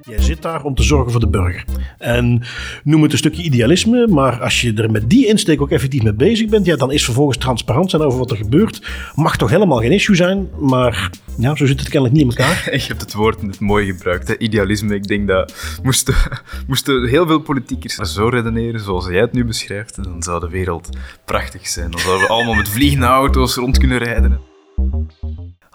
Jij zit daar om te zorgen voor de burger. En noem het een stukje idealisme, maar als je er met die insteek ook effectief mee bezig bent, ja, dan is vervolgens transparant zijn over wat er gebeurt. Mag toch helemaal geen issue zijn, maar ja, zo zit het kennelijk niet in elkaar. Je hebt het woord net mooi gebruikt, hè? idealisme. Ik denk dat moesten, moesten heel veel politiekers zo redeneren zoals jij het nu beschrijft, dan zou de wereld prachtig zijn. Dan zouden we allemaal met vliegende auto's rond kunnen rijden.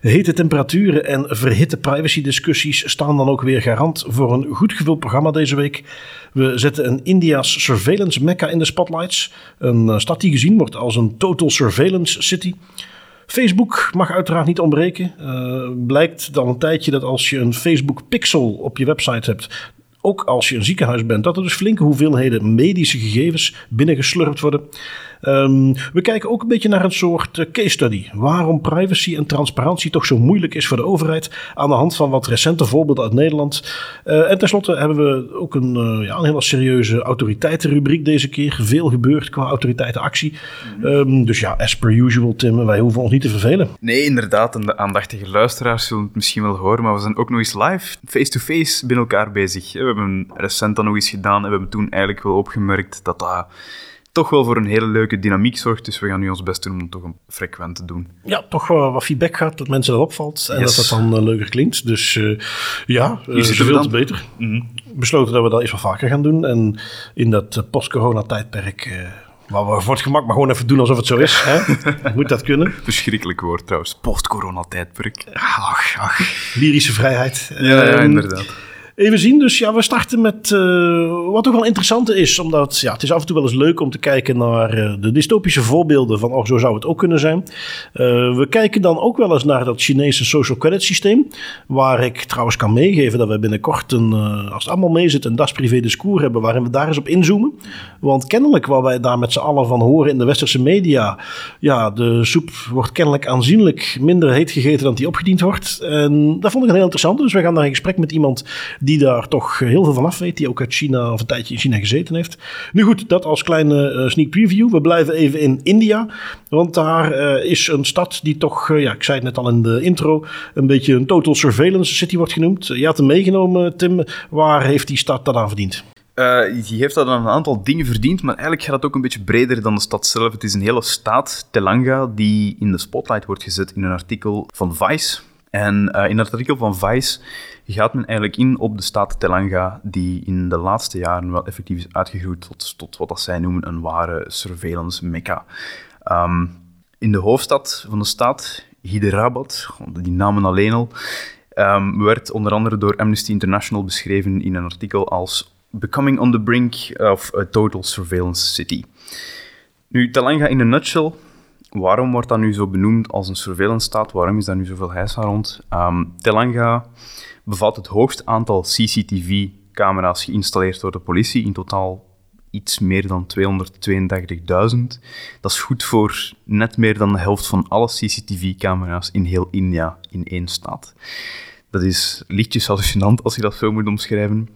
Hete temperaturen en verhitte privacy-discussies staan dan ook weer garant voor een goed gevuld programma deze week. We zetten een India's surveillance mecca in de spotlights. Een eh, stad die gezien wordt als een total surveillance city. Facebook mag uiteraard niet ontbreken. Uh, blijkt dan een tijdje dat als je een Facebook pixel op je website hebt, ook als je een ziekenhuis bent, dat er dus flinke hoeveelheden medische gegevens binnengeslurpt worden. Um, we kijken ook een beetje naar een soort uh, case study. Waarom privacy en transparantie toch zo moeilijk is voor de overheid. Aan de hand van wat recente voorbeelden uit Nederland. Uh, en tenslotte hebben we ook een, uh, ja, een hele serieuze autoriteitenrubriek deze keer. Veel gebeurd qua autoriteitenactie. Mm um, dus ja, as per usual, Tim, wij hoeven ons niet te vervelen. Nee, inderdaad. En de aandachtige luisteraars zullen het misschien wel horen. Maar we zijn ook nog eens live, face-to-face, binnen elkaar bezig. We hebben recent dan nog eens gedaan. En we hebben toen eigenlijk wel opgemerkt dat dat toch wel voor een hele leuke dynamiek zorgt. Dus we gaan nu ons best doen om het toch een frequent te doen. Ja, toch uh, wat feedback gaat, dat mensen erop valt en yes. dat dat dan uh, leuker klinkt. Dus uh, ja, uh, zoveel te beter. Mm -hmm. Besloten dat we dat eens wat vaker gaan doen. En in dat post-corona-tijdperk... Waar we voor het gemak maar gewoon even doen alsof het zo is. Hè? Moet dat kunnen? Verschrikkelijk woord trouwens. Post-corona-tijdperk. Ach, ach. Lyrische vrijheid. Ja, ja inderdaad. Even zien, dus ja, we starten met uh, wat ook wel interessant is, omdat ja, het is af en toe wel eens leuk om te kijken naar uh, de dystopische voorbeelden van, oh, zo zou het ook kunnen zijn. Uh, we kijken dan ook wel eens naar dat Chinese social credit systeem, waar ik trouwens kan meegeven dat we binnenkort, een, als het allemaal mee zit, een das privé discours hebben waarin we daar eens op inzoomen. Want kennelijk, waar wij daar met z'n allen van horen in de westerse media, ja, de soep wordt kennelijk aanzienlijk minder heet gegeten dan die opgediend wordt. En dat vond ik een heel interessant, dus we gaan daar in gesprek met iemand die daar toch heel veel van af weet. Die ook uit China of een tijdje in China gezeten heeft. Nu goed, dat als kleine uh, sneak preview. We blijven even in India. Want daar uh, is een stad die toch, uh, ja, ik zei het net al in de intro, een beetje een total surveillance city wordt genoemd. Je had hem meegenomen, Tim. Waar heeft die stad dat aan verdiend? Die heeft dat aan een aantal dingen verdiend, maar eigenlijk gaat het ook een beetje breder dan de stad zelf. Het is een hele staat, Telanga, die in de spotlight wordt gezet in een artikel van Vice. En uh, in het artikel van Vice gaat men eigenlijk in op de staat Telanga, die in de laatste jaren wel effectief is uitgegroeid tot, tot wat dat zij noemen een ware surveillance mecca. Um, in de hoofdstad van de staat, Hyderabad, die namen alleen al, um, werd onder andere door Amnesty International beschreven in een artikel als Becoming on the Brink of a Total Surveillance City. Nu, Telanga in een nutshell waarom wordt dat nu zo benoemd als een surveillance staat? Waarom is daar nu zoveel heisa rond? Um, Telanga bevat het hoogste aantal CCTV-camera's geïnstalleerd door de politie. In totaal iets meer dan 232.000. Dat is goed voor net meer dan de helft van alle CCTV-camera's in heel India in één staat. Dat is lichtjes hallucinant als je dat zo moet omschrijven.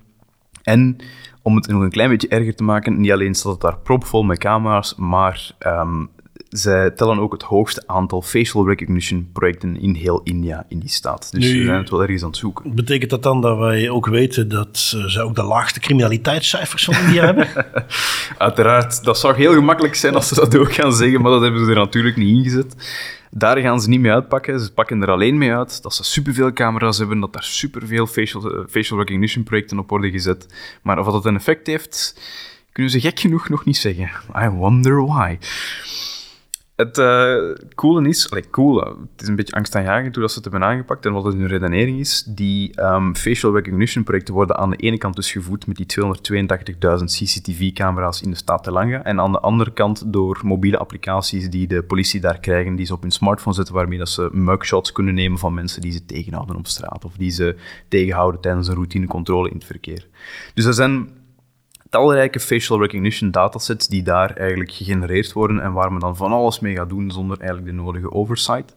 En om het nog een klein beetje erger te maken, niet alleen staat het daar propvol met camera's, maar um, zij tellen ook het hoogste aantal facial recognition projecten in heel India in die staat. Dus nu, we zijn het wel ergens aan het zoeken. Betekent dat dan dat wij ook weten dat ze ook de laagste criminaliteitscijfers van India hebben? Uiteraard, dat zou heel gemakkelijk zijn als ze dat ook gaan zeggen, maar dat hebben ze er natuurlijk niet ingezet. Daar gaan ze niet mee uitpakken. Ze pakken er alleen mee uit dat ze superveel camera's hebben, dat daar superveel facial, facial recognition projecten op worden gezet. Maar of dat een effect heeft, kunnen ze gek genoeg nog niet zeggen. I wonder why. Het uh, coole is, allee, het is een beetje angstaanjagend hoe dat ze het hebben aangepakt en wat het hun redenering is. Die um, facial recognition projecten worden aan de ene kant dus gevoed met die 282.000 CCTV-camera's in de staat Telanga en aan de andere kant door mobiele applicaties die de politie daar krijgen, die ze op hun smartphone zetten, waarmee dat ze mugshots kunnen nemen van mensen die ze tegenhouden op straat of die ze tegenhouden tijdens een routinecontrole in het verkeer. Dus er zijn talrijke facial recognition datasets die daar eigenlijk gegenereerd worden en waar men dan van alles mee gaat doen zonder eigenlijk de nodige oversight.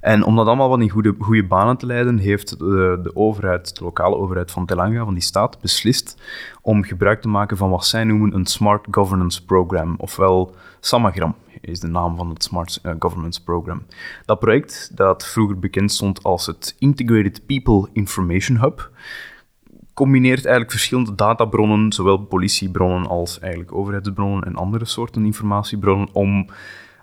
En om dat allemaal wat in goede, goede banen te leiden, heeft de, de overheid, de lokale overheid van Telanga, van die staat, beslist om gebruik te maken van wat zij noemen een Smart Governance Program, ofwel Samagram is de naam van het Smart uh, Governance Program. Dat project, dat vroeger bekend stond als het Integrated People Information Hub, combineert eigenlijk verschillende databronnen, zowel politiebronnen als eigenlijk overheidsbronnen en andere soorten informatiebronnen, om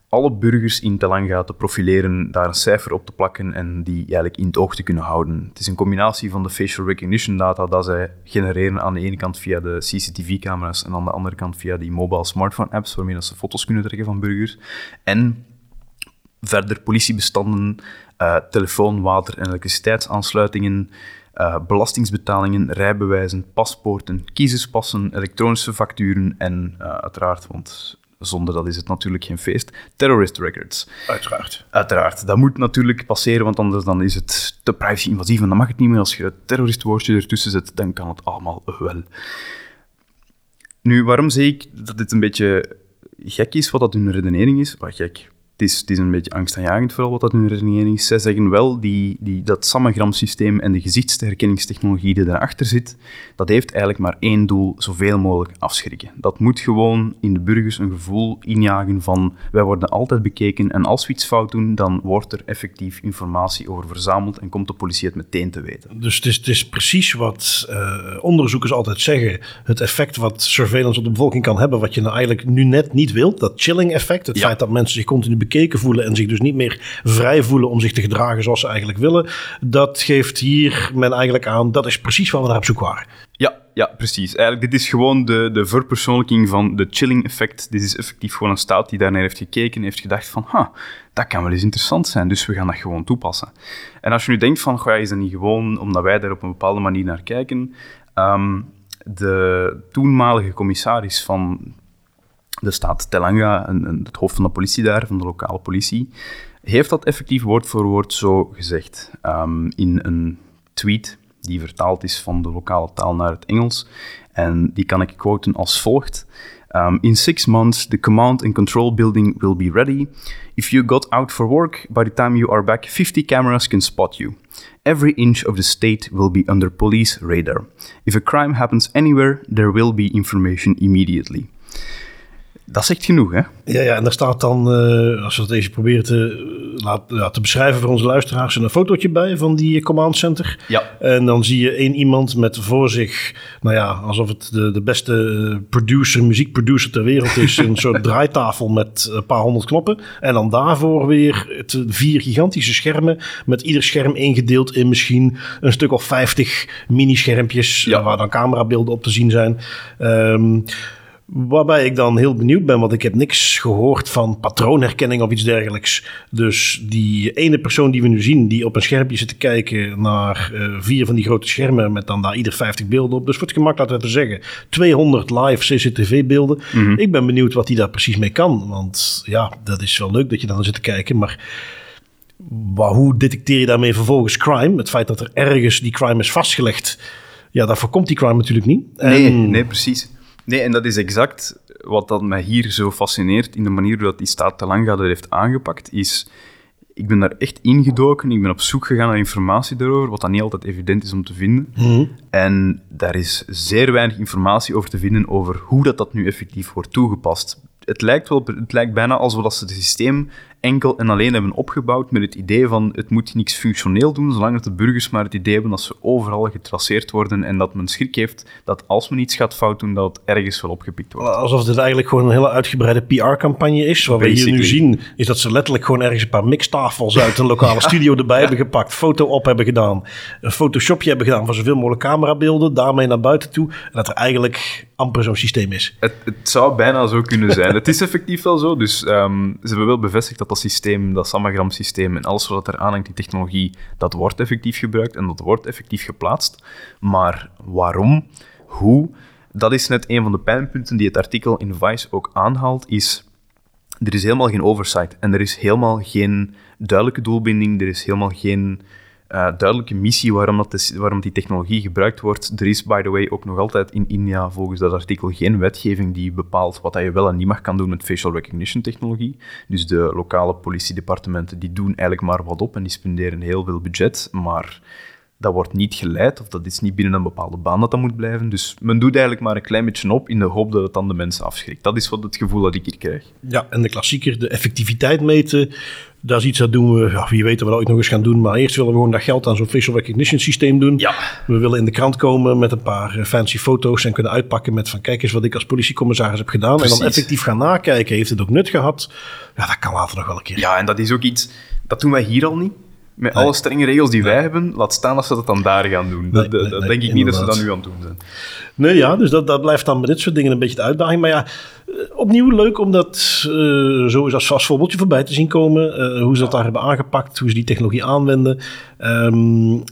alle burgers in Telanga te profileren, daar een cijfer op te plakken en die eigenlijk in het oog te kunnen houden. Het is een combinatie van de facial recognition data dat zij genereren aan de ene kant via de CCTV-camera's en aan de andere kant via die mobile smartphone apps waarmee ze foto's kunnen trekken van burgers. En verder politiebestanden, uh, telefoon, water en elektriciteitsaansluitingen, uh, belastingsbetalingen, rijbewijzen, paspoorten, kiezerspassen, elektronische facturen en uh, uiteraard, want zonder dat is het natuurlijk geen feest. Terrorist records. Uiteraard. Uiteraard. Dat moet natuurlijk passeren, want anders dan is het te privacy-invasief en dan mag het niet meer. Als je het terroristwoordje ertussen zet, dan kan het allemaal wel. Nu, waarom zeg ik dat dit een beetje gek is, wat dat hun redenering is? Wat gek het is, het is een beetje angstaanjagend vooral wat dat hun redenering is. Zij zeggen wel, die, die, dat Samagram-systeem en de gezichtsherkenningstechnologie die daarachter zit, dat heeft eigenlijk maar één doel, zoveel mogelijk afschrikken. Dat moet gewoon in de burgers een gevoel injagen van, wij worden altijd bekeken en als we iets fout doen, dan wordt er effectief informatie over verzameld en komt de politie het meteen te weten. Dus het is, het is precies wat uh, onderzoekers altijd zeggen, het effect wat surveillance op de bevolking kan hebben, wat je nou eigenlijk nu net niet wilt, dat chilling effect, het feit dat mensen zich continu bekeken voelen en zich dus niet meer vrij voelen om zich te gedragen zoals ze eigenlijk willen. Dat geeft hier men eigenlijk aan, dat is precies waar we naar op zoek waren. Ja, ja, precies. Eigenlijk, dit is gewoon de, de verpersoonlijking van de chilling effect. Dit is effectief gewoon een staat die daarnaar heeft gekeken en heeft gedacht van, ha, dat kan wel eens interessant zijn, dus we gaan dat gewoon toepassen. En als je nu denkt van, goh, is dat niet gewoon omdat wij daar op een bepaalde manier naar kijken? Um, de toenmalige commissaris van de staat Telanga, en, het hoofd van de politie daar, van de lokale politie, heeft dat effectief woord voor woord zo gezegd. Um, in een tweet die vertaald is van de lokale taal naar het Engels. En die kan ik quoten als volgt. Um, in six months, the command and control building will be ready. If you got out for work, by the time you are back, 50 cameras can spot you. Every inch of the state will be under police radar. If a crime happens anywhere, there will be information immediately. Dat zegt genoeg, hè? Ja, ja en daar staat dan, uh, als we het even proberen te, laat, ja, te beschrijven voor onze luisteraars, een fotootje bij van die command center. Ja. En dan zie je één iemand met voor zich, nou ja, alsof het de, de beste eh, producer, muziekproducer ter wereld is. een soort draaitafel met een paar honderd knoppen. En dan daarvoor weer het, vier gigantische schermen, met ieder scherm ingedeeld in misschien een stuk of vijftig mini-schermpjes, ja. waar dan camerabeelden op te zien zijn. Um, Waarbij ik dan heel benieuwd ben, want ik heb niks gehoord van patroonherkenning of iets dergelijks. Dus die ene persoon die we nu zien, die op een schermpje zit te kijken naar uh, vier van die grote schermen met dan daar ieder 50 beelden op. Dus voor het gemak laten we te zeggen, 200 live CCTV-beelden. Mm -hmm. Ik ben benieuwd wat hij daar precies mee kan. Want ja, dat is wel leuk dat je dan zit te kijken, maar hoe detecteer je daarmee vervolgens crime? Het feit dat er ergens die crime is vastgelegd, ja, daar voorkomt die crime natuurlijk niet. En... Nee, nee, precies. Nee, en dat is exact wat dat mij hier zo fascineert in de manier hoe dat die staat te lang dat heeft aangepakt, is... Ik ben daar echt ingedoken, ik ben op zoek gegaan naar informatie daarover, wat dan niet altijd evident is om te vinden. Mm. En daar is zeer weinig informatie over te vinden over hoe dat, dat nu effectief wordt toegepast. Het lijkt, wel, het lijkt bijna alsof ze het systeem enkel en alleen hebben opgebouwd met het idee van het moet niks functioneel doen, zolang de burgers maar het idee hebben dat ze overal getraceerd worden en dat men schrik heeft dat als men iets gaat fout doen, dat het ergens wel opgepikt wordt. Alsof dit eigenlijk gewoon een hele uitgebreide PR-campagne is. Wat Basically. we hier nu zien, is dat ze letterlijk gewoon ergens een paar mixtafels uit een lokale studio erbij hebben gepakt, foto op hebben gedaan, een photoshopje hebben gedaan van zoveel mogelijk camerabeelden, daarmee naar buiten toe. En dat er eigenlijk amper zo'n systeem is. Het, het, zou bijna zo kunnen zijn. het is effectief wel zo. Dus um, ze hebben wel bevestigd dat dat systeem, dat Samagram-systeem en alles wat er aanhangt, die technologie, dat wordt effectief gebruikt en dat wordt effectief geplaatst. Maar waarom, hoe, dat is net een van de pijnpunten die het artikel in Vice ook aanhaalt, is er is helemaal geen oversight en er is helemaal geen duidelijke doelbinding, er is helemaal geen uh, duidelijke missie waarom, dat is, waarom die technologie gebruikt wordt. Er is, by the way, ook nog altijd in India volgens dat artikel geen wetgeving die bepaalt wat je wel en niet mag kan doen met facial recognition technologie. Dus de lokale politiedepartementen die doen eigenlijk maar wat op en die spenderen heel veel budget, maar dat wordt niet geleid, of dat is niet binnen een bepaalde baan dat dat moet blijven. Dus men doet eigenlijk maar een klein beetje op in de hoop dat het dan de mensen afschrikt. Dat is wat het gevoel dat ik hier krijg. Ja, en de klassieker, de effectiviteit meten, dat is iets dat doen we, ja, wie weet dat we dat ooit nog eens gaan doen, maar eerst willen we gewoon dat geld aan zo'n facial recognition systeem doen. Ja. We willen in de krant komen met een paar eh, fancy foto's en kunnen uitpakken met van kijk eens wat ik als politiecommissaris heb gedaan. En dan effectief gaan nakijken, heeft het ook nut gehad? Ja, dat kan later nog wel een keer. Ja, en dat is ook iets, dat doen wij hier al niet met alle strenge regels die wij hebben, laat staan dat ze dat dan daar gaan doen. dat, dat denk ik niet dat ze dat nu aan het doen zijn. Nee, ja, dus dat, dat blijft dan met dit soort dingen een beetje de uitdaging. Maar ja, eh, opnieuw leuk om dat uh, zo eens als vast voorbeeldje voorbij te zien komen. Uh, hoe ze dat daar hebben aangepakt, hoe ze die technologie aanwenden. Um,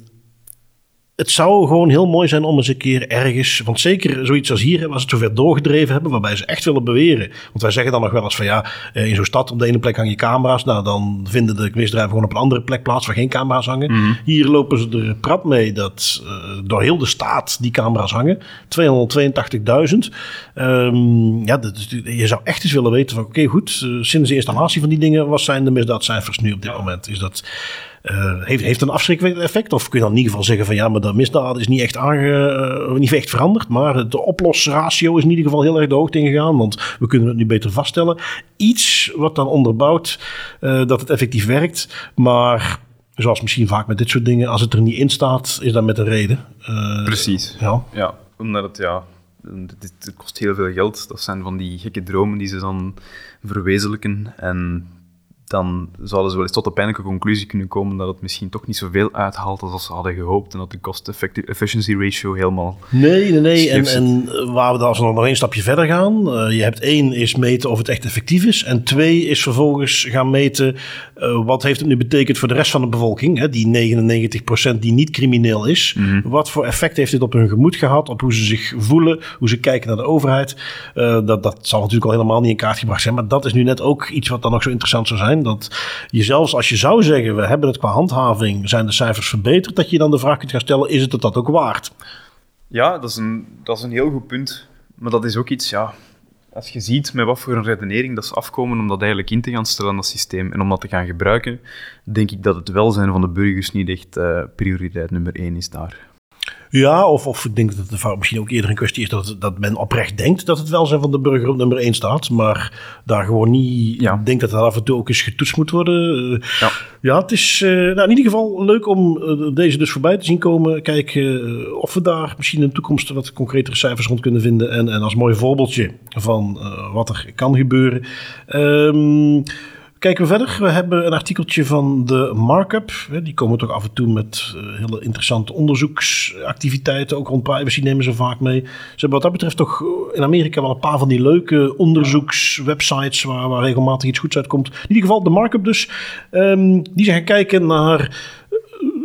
het zou gewoon heel mooi zijn om eens een keer ergens, want zeker zoiets als hier, als ze het zover doorgedreven hebben, waarbij ze echt willen beweren. Want wij zeggen dan nog wel eens van ja, eh, in zo'n stad op de ene plek hangen je camera's, nou dan vinden de misdrijven gewoon op een andere plek plaats waar geen camera's hangen. Mhm. Hier lopen ze er prat mee dat uh, door heel de staat die camera's hangen, 282.000. Um, ehm, ja, dat, je zou echt eens willen weten van oké goed, uh, sinds de installatie van die dingen, wat zijn de misdaadcijfers nu op dit moment? Is dat uh, heeft, heeft een afschrikkend effect? Of kun je dan in ieder geval zeggen van ja, maar de misdaad is niet echt, aange, uh, niet echt veranderd. Maar de oplosratio is in ieder geval heel erg de hoogte ingegaan. Want we kunnen het nu beter vaststellen. Iets wat dan onderbouwt uh, dat het effectief werkt. Maar zoals misschien vaak met dit soort dingen, als het er niet in staat, is dat met een reden. Precies. Ja. ja, omdat het ja, het kost heel veel geld. Dat zijn van die gekke dromen die ze dan verwezenlijken. En dan zouden ze wel eens tot de pijnlijke conclusie kunnen komen dat het misschien toch niet zoveel uithaalt als ze hadden gehoopt en dat de cost-efficiency ratio helemaal... Nee, nee, nee. En, en, waar we dan nog een stapje verder gaan, uh, je hebt één is meten of het echt effectief is en twee is vervolgens gaan meten uh, wat heeft het nu betekend voor de rest van de bevolking, hè, die 99% die niet crimineel is. Mm -hmm. Wat voor effect heeft dit op hun gemoed gehad, op hoe ze zich voelen, hoe ze kijken naar de overheid. Uh, dat, dat zal natuurlijk al helemaal niet in kaart gebracht zijn, maar dat is nu net ook iets wat dan nog zo interessant zou zijn. Dat je zelfs als je zou zeggen, we hebben het qua handhaving, zijn de cijfers verbeterd, dat je dan de vraag kunt gaan stellen, is het het dat ook waard? Ja, dat is een, dat is een heel goed punt. Maar dat is ook iets, ja, als je ziet met wat voor een redenering dat ze afkomen om dat eigenlijk in te gaan stellen, dat systeem, en om dat te gaan gebruiken, denk ik dat het welzijn van de burgers niet echt uh, prioriteit nummer één is daar. Ja, of, of ik denk dat het misschien ook eerder een kwestie is dat, dat men oprecht denkt dat het welzijn van de burger op nummer 1 staat, maar daar gewoon niet ja. denkt dat dat af en toe ook eens getoetst moet worden. Ja, ja het is uh, nou, in ieder geval leuk om uh, deze dus voorbij te zien komen. Kijken uh, of we daar misschien in de toekomst wat concretere cijfers rond kunnen vinden en, en als mooi voorbeeldje van wat er kan gebeuren. Um, Kijken we verder. We hebben een artikeltje van de Markup. Die komen toch af en toe met uh, hele interessante onderzoeksactiviteiten. Ook rond privacy nemen ze vaak mee. Ze hebben wat dat betreft toch in Amerika wel een paar van die leuke onderzoekswebsites waar, waar regelmatig iets goeds uitkomt. In ieder geval de Markup dus. Um, die zijn gaan kijken naar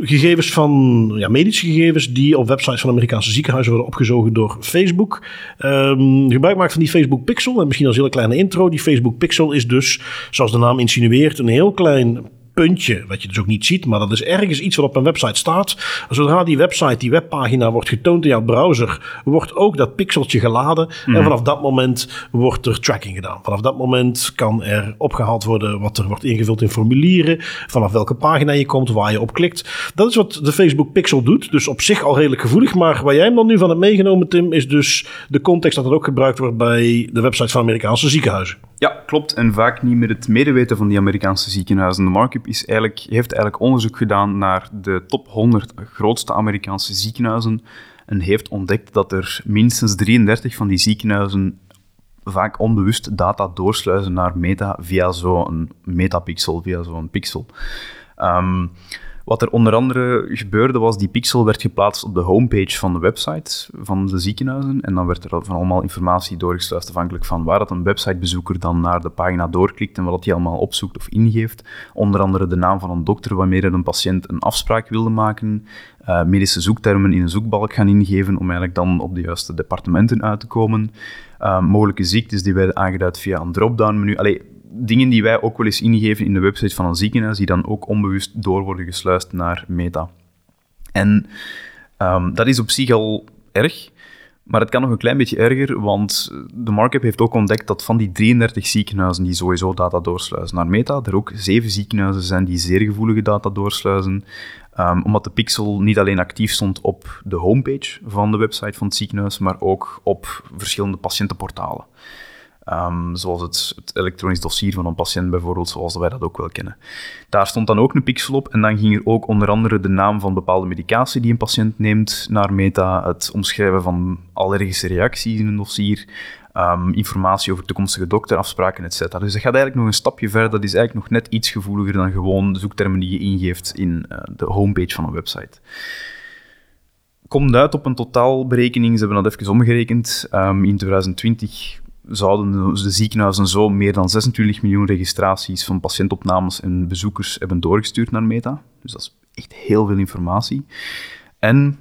gegevens van ja, medische gegevens die op websites van Amerikaanse ziekenhuizen worden opgezogen door Facebook. Um, gebruik maakt van die Facebook Pixel. En misschien als hele kleine intro. Die Facebook Pixel is dus, zoals de naam insinueert, een heel klein puntje, wat je dus ook niet ziet, maar dat is ergens iets wat op een website staat. Zodra die website, die webpagina wordt getoond in jouw browser, wordt ook dat pixeltje geladen. En mhm. vanaf dat moment wordt er tracking gedaan. Vanaf dat moment kan er opgehaald worden wat er wordt ingevuld in formulieren, vanaf welke pagina je komt, waar je op klikt. Dat is wat de Facebook Pixel doet. Dus op zich al redelijk gevoelig, maar waar jij hem dan nu van hebt meegenomen, Tim, is dus de context dat het ook gebruikt wordt bij de websites van Amerikaanse ziekenhuizen. Ja, klopt. En vaak niet met het medeweten van die Amerikaanse ziekenhuizen. De markup is eigenlijk, heeft eigenlijk onderzoek gedaan naar de top 100 grootste Amerikaanse ziekenhuizen en heeft ontdekt dat er minstens 33 van die ziekenhuizen vaak onbewust data doorsluizen naar meta via zo'n metapixel, via zo'n pixel. Um, wat er onder andere gebeurde was, die pixel werd geplaatst op de homepage van de website van de ziekenhuizen. En dan werd er van allemaal informatie doorgesluist afhankelijk van waar dat een websitebezoeker dan naar de pagina doorklikt en wat hij allemaal opzoekt of ingeeft. Onder andere de naam van een dokter waarmee een patiënt een afspraak wilde maken. Uh, medische zoektermen in een zoekbalk gaan ingeven om eigenlijk dan op de juiste departementen uit te komen. Uh, mogelijke ziektes die werden aangeduid via een drop-down menu. Allee, dingen die wij ook wel eens ingeven in de website van een ziekenhuis, die dan ook onbewust door worden gesluist naar Meta. En ehm, dat is op zich al erg, maar het kan nog een klein beetje erger, want de markup heeft ook ontdekt dat van die 33 ziekenhuizen die sowieso data doorsluizen naar Meta, er ook zeven ziekenhuizen zijn die zeer gevoelige data doorsluizen, um, omdat de pixel niet alleen actief stond op de homepage van de website van het ziekenhuis, maar ook op verschillende patiëntenportalen. Um, zoals het, het, elektronisch dossier van een patiënt bijvoorbeeld, zoals wij dat ook wel kennen. Daar stond dan ook een pixel op en dan ging er ook onder andere de naam van bepaalde medicatie die een patiënt neemt naar meta, het omschrijven van allergische reacties in een dossier, um, informatie over toekomstige dokterafspraken, etc. Dus dat gaat eigenlijk nog een stapje verder. Dat is eigenlijk nog net iets gevoeliger dan gewoon zoektermen die je ingeeft in uh, de homepage van een website komt uit op een totaalberekening. Ze hebben dat even omgerekend. Um, in 2020 zouden de ziekenhuizen zo meer dan 26 miljoen registraties van patiëntopnames en bezoekers hebben doorgestuurd naar Meta. Dus dat is echt heel veel informatie. En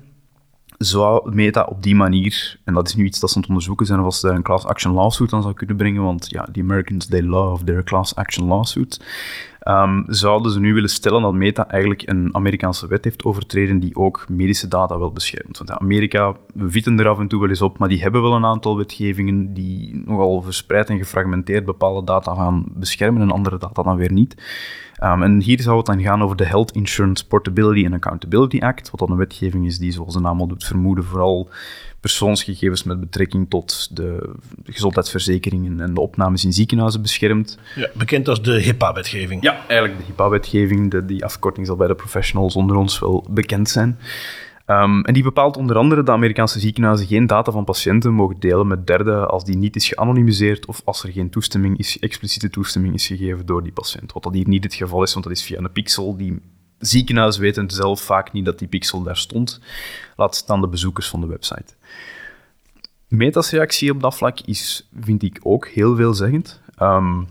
zou Meta op die manier, en dat is nu iets dat ze aan het onderzoeken zijn, of als ze daar een class action lawsuit aan zou kunnen brengen, want ja, the Americans, they love their class action lawsuit. Um, zouden ze nu willen stellen dat Meta eigenlijk een Amerikaanse wet heeft overtreden die ook medische data wel beschermt. Want Amerika, we vieten er af en toe wel eens op, maar die hebben wel een aantal wetgevingen die nogal verspreid en gefragmenteerd bepaalde data gaan beschermen en andere data dan weer niet. Um, en hier zou het dan gaan over de Health Insurance Portability and Accountability Act, wat dan een wetgeving is die, zoals de naam al doet vermoeden, vooral persoonsgegevens met betrekking tot de gezondheidsverzekeringen en de opnames in ziekenhuizen beschermt. Ja, bekend als de HIPAA-wetgeving. Ja, eigenlijk de HIPAA-wetgeving. Die afkorting zal bij de professionals onder ons wel bekend zijn. Um, en die bepaalt onder andere dat Amerikaanse ziekenhuizen geen data van patiënten mogen delen met derden als die niet is geanonimiseerd of als er geen toestemming is, expliciete toestemming is gegeven door die patiënt. Wat dat hier niet het geval is, want dat is via een pixel die ziekenhuis weten zelf vaak niet dat die pixel daar stond. Laat staan de bezoekers van de website. Meta's reactie op dat vlak is, vind ik, ook heel veelzeggend. Um,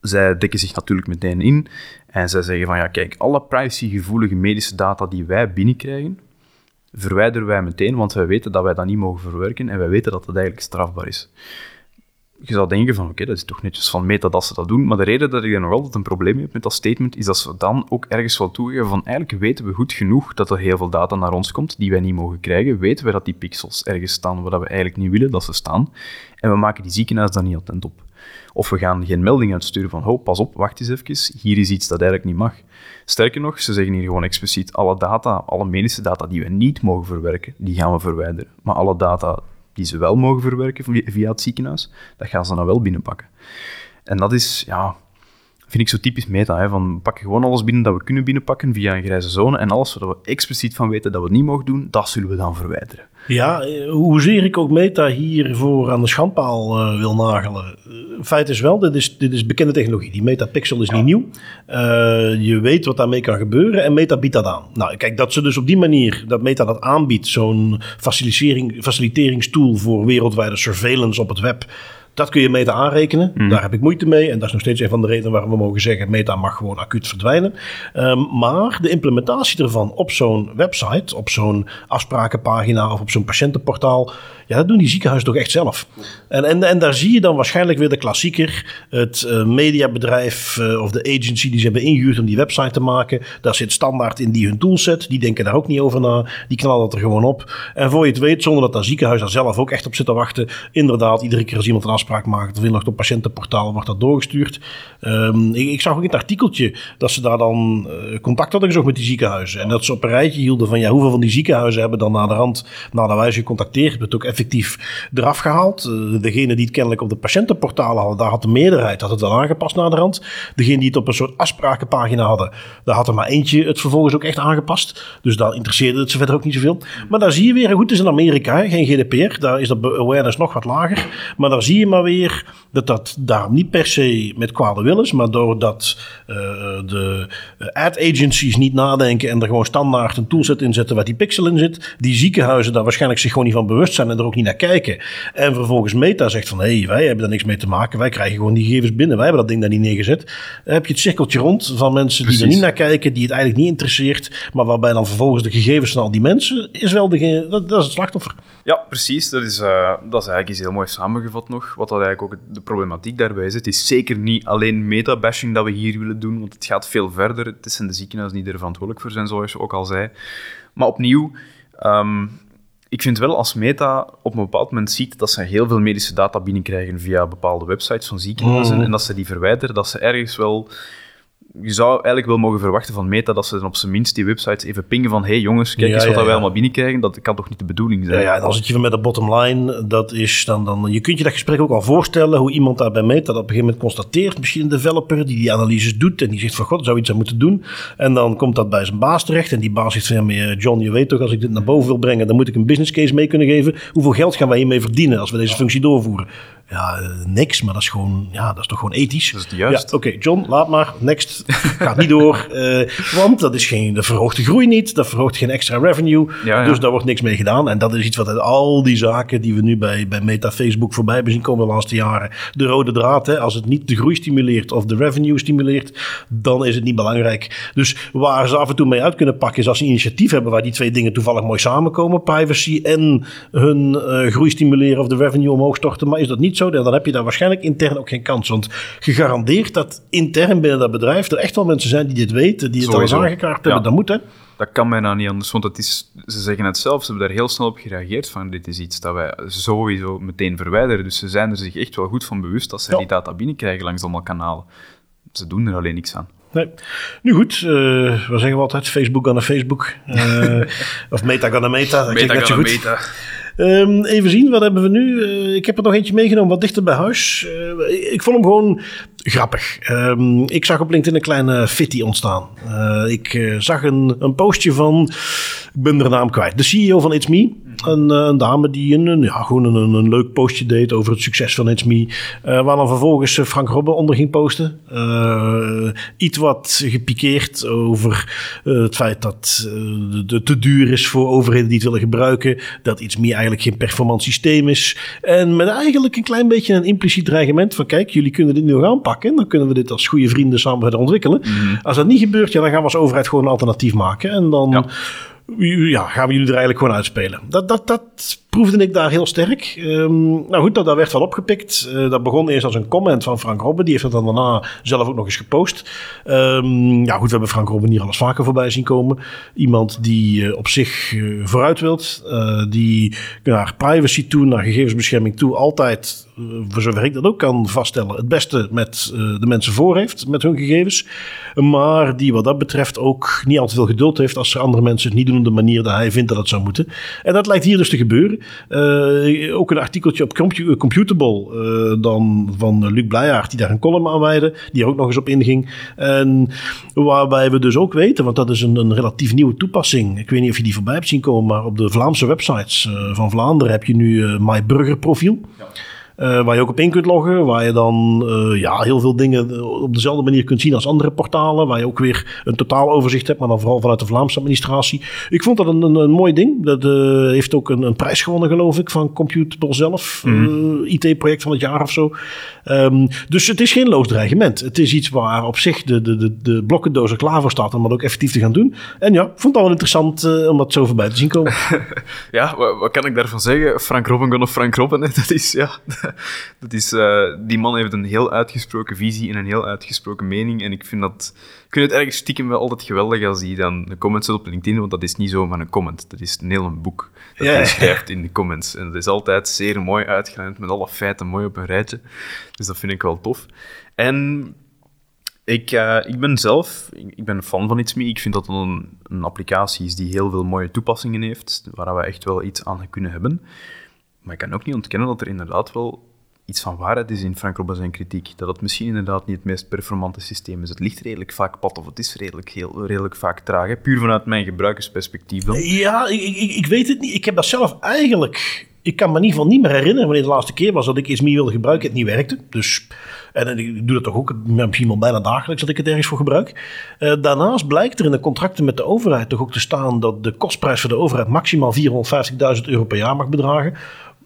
zij dekken zich natuurlijk meteen in en zij zeggen van ja, kijk, alle privacygevoelige medische data die wij binnenkrijgen, verwijderen wij meteen, want wij weten dat wij dat niet mogen verwerken en wij weten dat dat eigenlijk strafbaar is je zou denken van, oké, dat is toch netjes van Meta dat ze dat doen, maar de reden dat ik er nog altijd een probleem heb met dat statement, is dat ze dan ook ergens wel toegeven van, eigenlijk weten we goed genoeg dat er heel veel data naar ons komt, die wij niet mogen krijgen, weten we dat die pixels ergens staan waar we eigenlijk niet willen dat ze staan, en we maken die ziekenhuis daar niet attent op. Of we gaan geen melding uitsturen van, oh, pas op, wacht eens even, hier is iets dat eigenlijk niet mag. Sterker nog, ze zeggen hier gewoon expliciet, alle data, alle medische data die we niet mogen verwerken, die gaan we verwijderen. Maar alle data die ze wel mogen verwerken via het ziekenhuis, dat gaan ze dan wel binnenpakken. En dat is, ja, vind ik zo typisch meta. Hè, van pakken gewoon alles binnen dat we kunnen binnenpakken via een grijze zone. En alles waar we expliciet van weten dat we het niet mogen doen, dat zullen we dan verwijderen. Ja, eh, hoezeer ik ook meta hiervoor aan de schandpaal uh, wil nagelen. Eh, feit is wel, dit is, dit is bekende technologie. Die metapixel is niet nieuw. Uh, je weet wat daarmee kan gebeuren en meta biedt dat aan. Nou, kijk, dat ze dus op die manier, dat meta dat aanbiedt, zo'n facilitering, faciliteringstool voor wereldwijde surveillance op het web dat kun je Meta aanrekenen. Mhm. Daar heb ik moeite mee. En dat is nog steeds een van de redenen waarom we mogen zeggen: Meta mag gewoon acuut verdwijnen. Um, maar de implementatie ervan op zo'n website, op zo'n afsprakenpagina of op zo'n patiëntenportaal. Ja, dat doen die ziekenhuizen toch echt zelf. En, en, en daar zie je dan waarschijnlijk weer de klassieker. Het uh, mediabedrijf uh, of de agency die ze hebben ingehuurd om die website te maken. Daar zit standaard in die hun toolset. Die denken daar ook niet over na. Die knallen dat er gewoon op. En voor je het weet, zonder dat dat ziekenhuis daar zelf ook echt op zit te wachten. Inderdaad, iedere keer als iemand een afspraak maakt of in op patiëntenportaal wordt dat doorgestuurd. Um, ik, zag ook in het artikeltje dat ze daar dan uh, contact hadden gezocht met die ziekenhuizen. En dat ze op een rijtje hielden van ja, hoeveel van die ziekenhuizen hebben dan naar de rand, nadat wij gecontacteerd, het ook effectief eraf gehaald. Uh, degene die het kennelijk op de patiëntenportalen hadden, daar had de meerderheid had het wel aangepast naar de. Degene die het op een soort afsprakenpagina hadden, daar had er maar eentje het vervolgens ook echt aangepast. Dus daar interesseerde het ze verder ook niet zoveel. Maar daar zie je weer, goed, het is in Amerika, geen GDPR, daar is de awareness nog wat lager. Maar daar zie je maar weer dat dat daar niet per se met kwade wil is, maar doordat uh, de ad agencies niet nadenken en er gewoon standaard een toolset in zetten waar die pixel in zit, die ziekenhuizen daar waarschijnlijk zich gewoon niet van bewust zijn en er ook niet naar kijken. En vervolgens Meta zegt van hé, hey, wij hebben daar niks mee te maken, wij krijgen gewoon die gegevens binnen, wij hebben dat ding daar niet neergezet. Dan heb je het cirkeltje rond van mensen die er niet naar kijken, die het eigenlijk niet interesseert, maar waarbij dan vervolgens de gegevens van al die mensen is wel degene, dat, dat is het slachtoffer. Ja, precies. Dat is, uh, dat is eigenlijk iets heel mooi samengevat nog. Wat wat dat eigenlijk ook de problematiek daarbij is. Het is zeker niet alleen meta-bashing dat we hier willen doen, want het gaat veel verder. Het zijn de ziekenhuizen die er verantwoordelijk voor zijn, zoals je ook al zei. Maar opnieuw, ehm, ik vind wel als Meta op een bepaald moment ziet dat ze heel veel medische data binnenkrijgen via bepaalde websites van ziekenhuizen Mhm. en dat ze die verwijderen, dat ze ergens wel... Je zou eigenlijk wel mogen verwachten van Meta dat ze dan op zijn minst die websites even pingen van hey jongens, kijk Ja, eens wat ja, wij ja. allemaal binnenkrijgen. Dat kan toch niet de bedoeling zijn? ja, en dan zit je met de bottom line. Dat is dan, dan, je kunt je dat gesprek ook al voorstellen. Hoe iemand daarbij meet. Dat op een gegeven moment constateert. Misschien een developer die die analyses doet. En die zegt van god, zou iets aan moeten doen. En dan komt dat bij zijn baas terecht. En die baas zegt van ja, eh, John, je weet toch als ik dit naar boven wil brengen. Dan moet ik een business case mee kunnen geven. Hoeveel geld gaan wij hiermee verdienen als we deze functie doorvoeren? Ja, eh, niks. Maar dat is gewoon, ja, dat is toch gewoon ethisch. Dat is juist. Ja, Oké, John, laat maar. Next. Gaat niet door. Eh, want dat, is geen, dat verhoogt de groei niet. Dat verhoogt geen extra revenue. Ja. Dus daar wordt niks mee gedaan. En dat is iets wat uit al die zaken die we nu bij, bij Meta Facebook voorbij hebben zien komen de laatste jaren. De rode draad, hè, als het niet de groei stimuleert of de revenue stimuleert, dan is het niet belangrijk. Dus waar ze af en toe mee uit kunnen pakken is als ze initiatief hebben waar die twee dingen toevallig mooi samenkomen. Privacy en hun eh, groei stimuleren of de revenue omhoog storten. Maar is dat niet zo, dan heb je daar waarschijnlijk intern ook geen kans. Want gegarandeerd dat intern binnen dat bedrijf er echt wel mensen zijn die dit weten, die het al eens aangekaart hebben. Ja. Dat moet hè. Dat kan bijna niet anders, want het is, ze zeggen het zelf, ze hebben daar heel snel op gereageerd van dit is iets dat wij sowieso meteen verwijderen. Dus ze zijn er zich echt wel goed van bewust dat ze Ja. die data binnenkrijgen langs allemaal kanalen. Ze doen er alleen niks aan. Nee. Nu goed, eh we zeggen altijd Facebook aan de Facebook. Eh, of Meta aan de Meta. Dat klinkt net zo goed. Ehm, even zien, wat hebben we nu? Eh, ik heb er nog eentje meegenomen, wat dichter bij huis. Eh, ik vond hem gewoon grappig. Ehm, ik zag op LinkedIn een kleine fitty ontstaan. Eh, ik eh, zag een, een postje van, ik ben de naam kwijt, de CEO van It's Me. Een, eh, een dame die een, ja, gewoon een, een, leuk postje deed over het succes van It's Me. Waar dan vervolgens Frank Robben onder ging posten. Iets wat gepikeerd over het feit dat het te duur is voor overheden die het willen gebruiken. Dat It's Me eigenlijk geen performant systeem is. En met eigenlijk een klein beetje een impliciet dreigement van kijk, jullie kunnen dit nu aanpakken. Dan kunnen we dit als goede vrienden samen verder ontwikkelen. Als dat niet gebeurt, ja, dan gaan we als overheid gewoon een alternatief maken. En dan Ja. ja, gaan we jullie er eigenlijk gewoon uitspelen. Dat, dat, dat proefde ik daar heel sterk. Ehm, nou goed, dat, dat werd wel opgepikt. Eh, dat begon eerst als een comment van Frank Robben. Die heeft het dan daarna zelf ook nog eens gepost. Ehm, ja goed, we hebben Frank Robben hier al eens vaker voorbij zien komen. Iemand die eh, op zich eh, vooruit wilt. die naar privacy toe, naar gegevensbescherming toe... altijd, voor zover ik dat ook kan vaststellen... het beste met eh, de mensen voor heeft, met hun gegevens. Maar die wat dat betreft ook niet al te veel geduld heeft... als er andere mensen het niet doen op de manier dat hij vindt dat het zou moeten. En dat lijkt hier dus te gebeuren. Eh, ook een artikeltje op Compu- Computable eh, dan van Luc Blijaard... die daar een column aan wijde, die er ook nog eens op inging. En waarbij we dus ook weten, want dat is een, een relatief nieuwe toepassing... ik weet niet of je die voorbij hebt zien komen... maar op de Vlaamse websites eh, van Vlaanderen heb je nu eh My Burger profiel... Eh, waar je ook op in kunt loggen. Waar je dan eh, ja, heel veel dingen op dezelfde manier kunt zien als andere portalen. Waar je ook weer een totaal overzicht hebt. Maar dan vooral vanuit de Vlaamse administratie. Ik vond dat een, een, een mooi ding. Dat eh, heeft ook een, een prijs gewonnen geloof ik. Van Computable zelf. Eh, IT-project van het jaar of zo. Ehm, dus het is geen loos dreigement. Het is iets waar op zich de, de, de, de blokkendoos er klaar voor staat. Om dat ook effectief te gaan doen. En ja, ik vond het wel interessant om dat zo voorbij te zien komen. Ja, wat, wat kan ik daarvan zeggen? Frank Robben of Frank Robben. Dat is, ja, dat is, eh, die man heeft een heel uitgesproken visie en een heel uitgesproken mening. En ik vind, dat, ik vind het ergens stiekem wel altijd geweldig als hij dan de comments zet op LinkedIn. Want dat is niet zomaar een comment. Dat is een heel een boek dat hij ja. schrijft in de comments. En dat is altijd zeer mooi uitgelijnd met alle feiten mooi op een rijtje. Dus dat vind ik wel tof. En ik, eh, ik ben zelf ik, ben een fan van ItsMe. Ik vind dat het een, een applicatie is die heel veel mooie toepassingen heeft, waar we echt wel iets aan kunnen hebben. Maar ik kan ook niet ontkennen dat er inderdaad wel iets van waarheid is in Frank zijn kritiek. Dat het misschien inderdaad niet het meest performante systeem is. Het ligt redelijk vaak pad of het is redelijk, heel, redelijk vaak traag. Puur vanuit mijn gebruikersperspectief dan. Ja, ik, ik, ik weet het niet. Ik heb dat zelf eigenlijk. Ik kan me in ieder geval niet meer herinneren wanneer de laatste keer was dat ik ISME wilde gebruiken. Het niet werkte. Dus, en ik doe dat toch ook misschien wel bijna dagelijks dat ik het ergens voor gebruik. Eh, daarnaast blijkt er in de contracten met de overheid toch ook te staan dat de kostprijs voor de overheid maximaal 450.000 euro per jaar mag bedragen.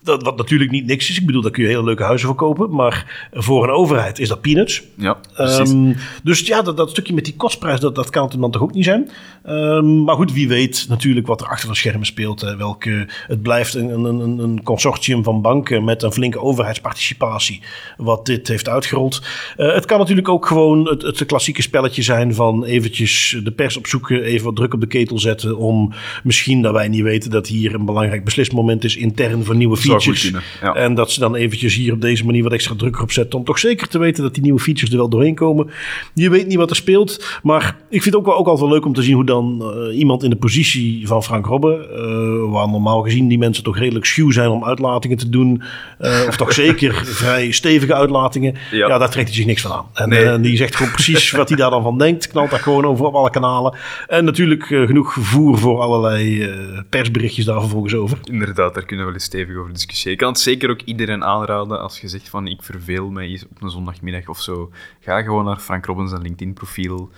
Dat, wat natuurlijk niet niks is. Ik bedoel, daar kun je hele leuke huizen voor kopen. Maar voor een overheid is dat peanuts. Ja. Um, dus ja, dat, dat, stukje met die kostprijs, dat, dat kan het dan toch ook niet zijn. Um, maar goed, wie weet natuurlijk wat er achter de schermen speelt. Hè. Welke, het blijft een, een, een consortium van banken met een flinke overheidsparticipatie, wat dit heeft uitgerold. Uh, het kan natuurlijk ook gewoon het, het klassieke spelletje zijn van eventjes de pers opzoeken, even wat druk op de ketel zetten om misschien dat wij niet weten dat hier een belangrijk beslismoment is intern voor nieuwe features. ja. En dat ze dan eventjes hier op deze manier wat extra druk op zetten om toch zeker te weten dat die nieuwe features er wel doorheen komen. Je weet niet wat er speelt, maar ik vind het ook, wel, ook altijd wel leuk om te zien hoe dan uh, iemand in de positie van Frank Robben, uh, waar normaal gezien die mensen toch redelijk schuw zijn om uitlatingen te doen, uh, of toch zeker vrij stevige uitlatingen, ja. ja. daar trekt hij zich niks van aan. En nee. die zegt gewoon precies wat hij daar dan van denkt, knalt daar gewoon over op alle kanalen. En natuurlijk genoeg voer voor allerlei persberichtjes daar vervolgens over. Inderdaad, daar kunnen we wel eens stevig over Ik kan het zeker ook iedereen aanraden als je zegt van ik verveel mij op een zondagmiddag of zo. Ga gewoon naar Frank Robbins LinkedIn-profiel.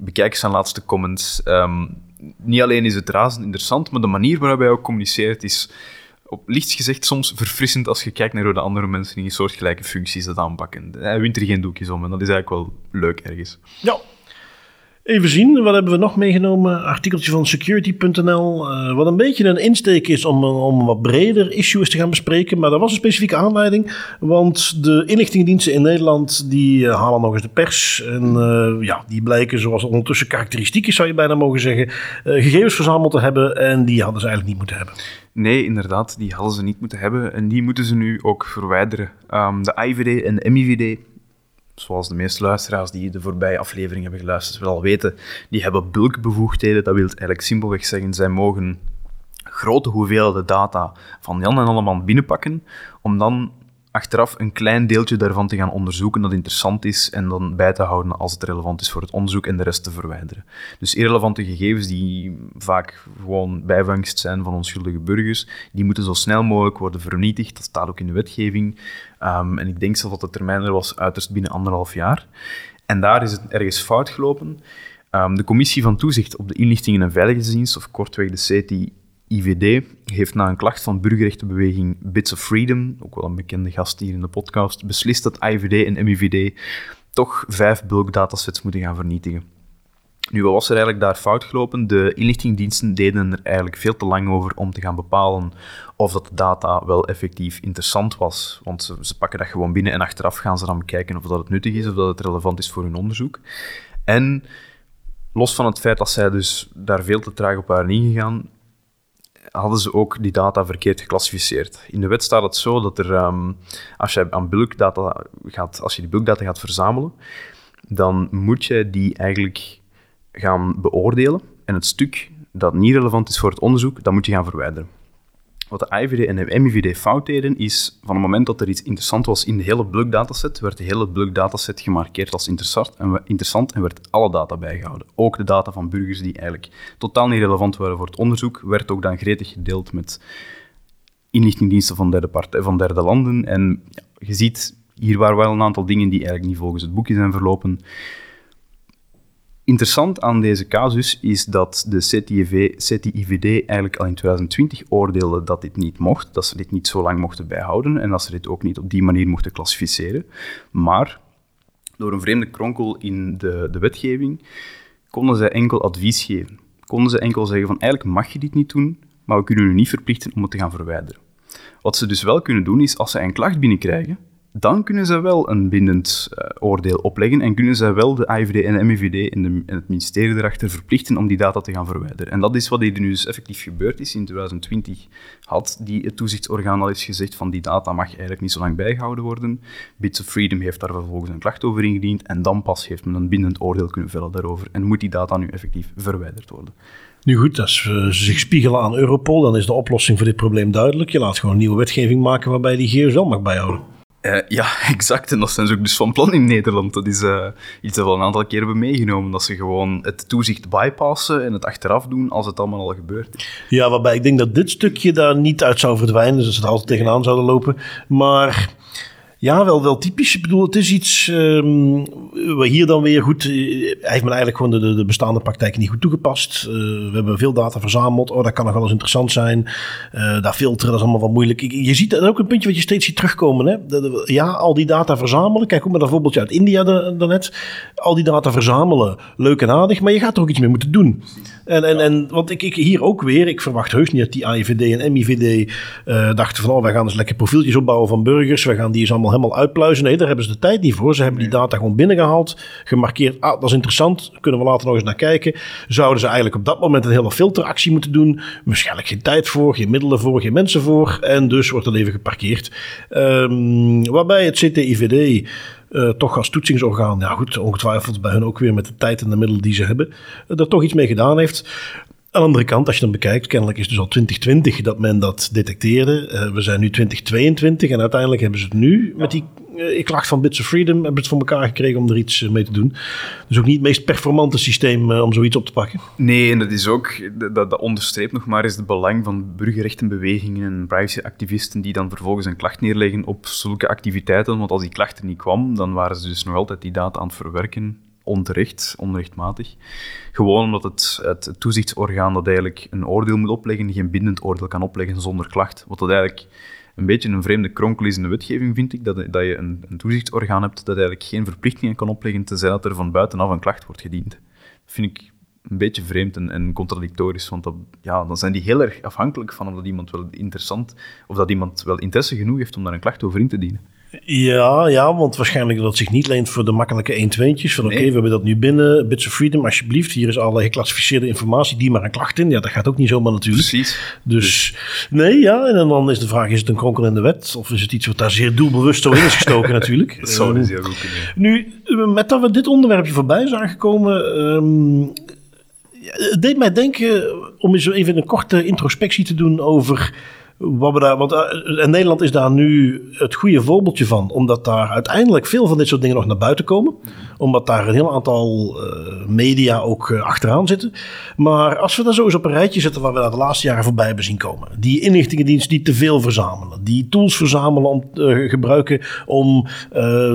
Bekijk zijn laatste comments. Um, niet alleen is het razend interessant, maar de manier waarop hij ook communiceert is op licht gezegd soms verfrissend als je kijkt naar hoe de andere mensen in soortgelijke functies dat aanpakken. Hij wint er geen doekjes om en dat is eigenlijk wel leuk ergens. Ja, Even zien, wat hebben we nog meegenomen? Artikeltje van security.nl, uh, wat een beetje een insteek is om, om wat breder issues te gaan bespreken. Maar dat was een specifieke aanleiding, want de inlichtingendiensten in Nederland die uh, halen nog eens de pers. En uh, ja, die blijken, zoals ondertussen karakteristiek is, zou je bijna mogen zeggen, gegevens verzameld te hebben. En die hadden ze eigenlijk niet moeten hebben. Nee, inderdaad, die hadden ze niet moeten hebben. En die moeten ze nu ook verwijderen. Um, de IVD en de MIVD zoals de meeste luisteraars die de voorbije aflevering hebben geluisterd wel weten, die hebben bulkbevoegdheden. Dat wil eigenlijk simpelweg zeggen, zij mogen grote hoeveelheden data van Jan en allemaal binnenpakken, om dan achteraf een klein deeltje daarvan te gaan onderzoeken dat interessant is en dan bij te houden als het relevant is voor het onderzoek en de rest te verwijderen. Dus irrelevante gegevens die vaak gewoon bijvangst zijn van onschuldige burgers, die moeten zo snel mogelijk worden vernietigd. Dat staat ook in de wetgeving. Um, en ik denk zelfs dat de termijn er was uiterst binnen anderhalf jaar. En daar is het ergens fout gelopen. Um, de Commissie van Toezicht op de Inlichtingen en Veiligheidsdienst, of kortweg de CTI, IVD heeft na een klacht van burgerrechtenbeweging Bits of Freedom, ook wel een bekende gast hier in de podcast, beslist dat IVD en MIVD toch vijf bulkdatasets moeten gaan vernietigen. Nu, wat was er eigenlijk daar fout gelopen? De inlichtingdiensten deden er eigenlijk veel te lang over om te gaan bepalen of dat de data wel effectief interessant was. Want ze, ze pakken dat gewoon binnen en achteraf gaan ze dan bekijken of dat het nuttig is of dat het relevant is voor hun onderzoek. En los van het feit dat zij dus daar veel te traag op waren ingegaan, hadden ze ook die data verkeerd geclassificeerd. In de wet staat het zo dat er, ehm, als, je aan bulkdata gaat, als je die bulkdata gaat verzamelen, dan moet je die eigenlijk gaan beoordelen. En het stuk dat niet relevant is voor het onderzoek, dat moet je gaan verwijderen. Wat de IVD en de MIVD fout deden, is van het moment dat er iets interessant was in de hele bulk-dataset, werd de hele bulk-dataset gemarkeerd als interessant en, interessant en werd alle data bijgehouden. Ook de data van burgers die eigenlijk totaal niet relevant waren voor het onderzoek, werd ook dan gretig gedeeld met inlichtingdiensten van derde, partij, van derde landen. En ja, je ziet, hier waren wel een aantal dingen die eigenlijk niet volgens het boekje zijn verlopen. Interessant aan deze casus is dat de CTIV, CTIVD eigenlijk al in 2020 oordeelde dat dit niet mocht, dat ze dit niet zo lang mochten bijhouden en dat ze dit ook niet op die manier mochten klassificeren. Maar door een vreemde kronkel in de, de wetgeving konden zij enkel advies geven. Konden ze enkel zeggen van eigenlijk mag je dit niet doen, maar we kunnen u niet verplichten om het te gaan verwijderen. Wat ze dus wel kunnen doen is, als ze een klacht binnenkrijgen, dan kunnen ze wel een bindend uh, oordeel opleggen en kunnen ze wel de IVD en de MIVD en, de, het ministerie erachter verplichten om die data te gaan verwijderen. En dat is wat hier nu dus effectief gebeurd is. In 2020 had die, het toezichtsorgaan al eens gezegd van die data mag eigenlijk niet zo lang bijgehouden worden. Bits of Freedom heeft daar vervolgens een klacht over ingediend en dan pas heeft men een bindend oordeel kunnen vellen daarover en moet die data nu effectief verwijderd worden. Nu goed, als we zich spiegelen aan Europol, dan is de oplossing voor dit probleem duidelijk. Je laat gewoon een nieuwe wetgeving maken waarbij die GSL mag bijhouden. Uh, ja, exact. En dat zijn ze ook dus van plan in Nederland. Dat is uh, iets dat we al een aantal keer hebben meegenomen. Dat ze gewoon het toezicht bypassen en het achteraf doen als het allemaal al gebeurd is. Ja, waarbij ik denk dat dit stukje daar niet uit zou verdwijnen. Dus ze er altijd tegenaan zouden lopen. Maar Ja, wel, wel typisch. Ik bedoel, het is iets um, wat hier dan weer goed... Hij heeft men eigenlijk gewoon de, de bestaande praktijken niet goed toegepast. Uh, we hebben veel data verzameld. Oh, dat kan nog wel eens interessant zijn. Uh, daar filteren, dat is allemaal wat moeilijk. Je ziet dat ook een puntje wat je steeds ziet terugkomen. Hè? ja, al die data verzamelen. Kijk ook maar dat voorbeeldje uit India daarnet. Al die data verzamelen, leuk en aardig. Maar je gaat er ook iets mee moeten doen. En, en, en want ik, ik hier ook weer, ik verwacht heus niet dat die AIVD en MIVD dachten van, oh, wij gaan eens lekker profieltjes opbouwen van burgers. We gaan die eens allemaal helemaal uitpluizen. Nee, daar hebben ze de tijd niet voor. Ze hebben die data gewoon binnengehaald, gemarkeerd. Ah, dat is interessant, kunnen we later nog eens naar kijken. Zouden ze eigenlijk op dat moment een hele filteractie moeten doen? Waarschijnlijk geen tijd voor, geen middelen voor, geen mensen voor. En dus wordt het even geparkeerd. Um, waarbij het CTIVD uh, toch als toetsingsorgaan, ja goed, ongetwijfeld bij hun ook weer met de tijd en de middelen die ze hebben, uh, er toch iets mee gedaan heeft. Aan de andere kant, als je dan bekijkt, kennelijk is het dus al 2020 dat men dat detecteerde. Uh, we zijn nu 2022 en uiteindelijk hebben ze het nu met die uh, ik klacht van Bits of Freedom, hebben het voor elkaar gekregen om er iets uh, mee te doen. Dus ook niet het meest performante systeem om zoiets op te pakken. Nee, en dat is ook, dat, dat onderstreept nog maar eens het belang van burgerrechtenbewegingen en privacyactivisten die dan vervolgens een klacht neerleggen op zulke activiteiten. Want als die klacht er niet kwam, dan waren ze dus nog altijd die data aan het verwerken onterecht, onrechtmatig. Gewoon omdat het, het toezichtsorgaan dat eigenlijk een oordeel moet opleggen, geen bindend oordeel kan opleggen zonder klacht. Wat dat eigenlijk een beetje een vreemde kronkel is in de wetgeving, vind ik, dat, dat je een, een toezichtsorgaan hebt dat eigenlijk geen verplichtingen kan opleggen, tenzij dat er van buitenaf een klacht wordt gediend. Dat vind ik een beetje vreemd en, en contradictorisch, want dat, ja, dan zijn die heel erg afhankelijk van of dat iemand wel interessant, of dat iemand wel interesse genoeg heeft om daar een klacht over in te dienen. Ja, ja, want waarschijnlijk dat het zich niet leent voor de makkelijke 1 2'tjes. Van oké, we hebben dat nu binnen. Bits of Freedom, alsjeblieft. Hier is alle geclassificeerde informatie. Die maar een klacht in. Ja, dat gaat ook niet zomaar natuurlijk. Precies. Dus, dus, nee, ja. En dan is de vraag, is het een kronkel in de wet? Of is het iets wat daar zeer doelbewust zo in is gestoken natuurlijk? dat zou um, ook Nu, met dat we dit onderwerpje voorbij zijn gekomen... Um, het deed mij denken om eens even een korte introspectie te doen over wat we daar, want uh, Nederland is daar nu het goede voorbeeldje van, omdat daar uiteindelijk veel van dit soort dingen nog naar buiten komen. Omdat daar een heel aantal uh, media ook uh, achteraan zitten. Maar als we daar zo eens op een rijtje zetten waar we daar de laatste jaren voorbij hebben zien komen. Die inlichtingendiensten die te veel verzamelen. Die tools verzamelen om gebruiken om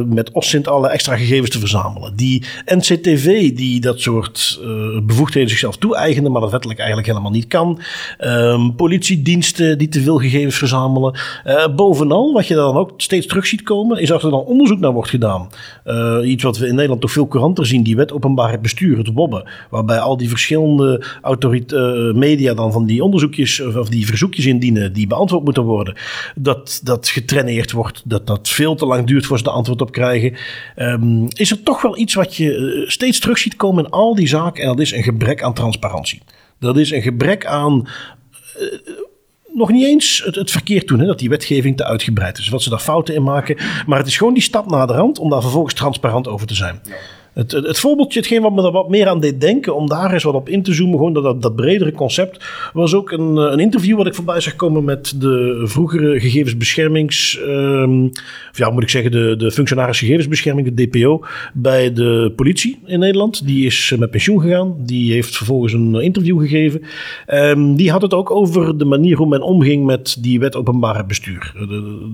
met OSINT alle extra gegevens te verzamelen. Die NCTV die dat soort bevoegdheden zichzelf toe-eigenen, maar dat wettelijk eigenlijk helemaal niet kan. Um, politiediensten die te veel gegevens verzamelen. Uh, bovenal, wat je dan ook steeds terug ziet komen, is dat er dan onderzoek naar wordt gedaan. Uh, iets wat we in Nederland toch veel couranter zien, die wet openbaarheid bestuur, het WOBBE. Waarbij al die verschillende uh, media dan van die onderzoekjes of die verzoekjes indienen die beantwoord moeten worden. Dat dat getraineerd wordt, dat dat veel te lang duurt voor ze de antwoord op krijgen. Um, is er toch wel iets wat je steeds terug ziet komen in al die zaken en dat is een gebrek aan transparantie. Dat is een gebrek aan nog niet eens het, het verkeerd doen, hè, dat die wetgeving te uitgebreid is. Wat ze daar fouten in maken. Maar het is gewoon die stap naar de rand om daar vervolgens transparant over te zijn. Ja. Het, het, voorbeeldje, hetgeen wat me er wat meer aan deed denken, om daar eens wat op in te zoomen, gewoon dat, dat, bredere concept, was ook een, eh, een interview wat ik voorbij zag komen met de vroegere gegevensbeschermings, um, of ja, moet ik zeggen, de, de functionaris gegevensbescherming, de DPO, bij de politie in Nederland. Die is met pensioen gegaan, die heeft vervolgens een interview gegeven. Um, die had het ook over de manier hoe men omging met die wet openbaarheid bestuur.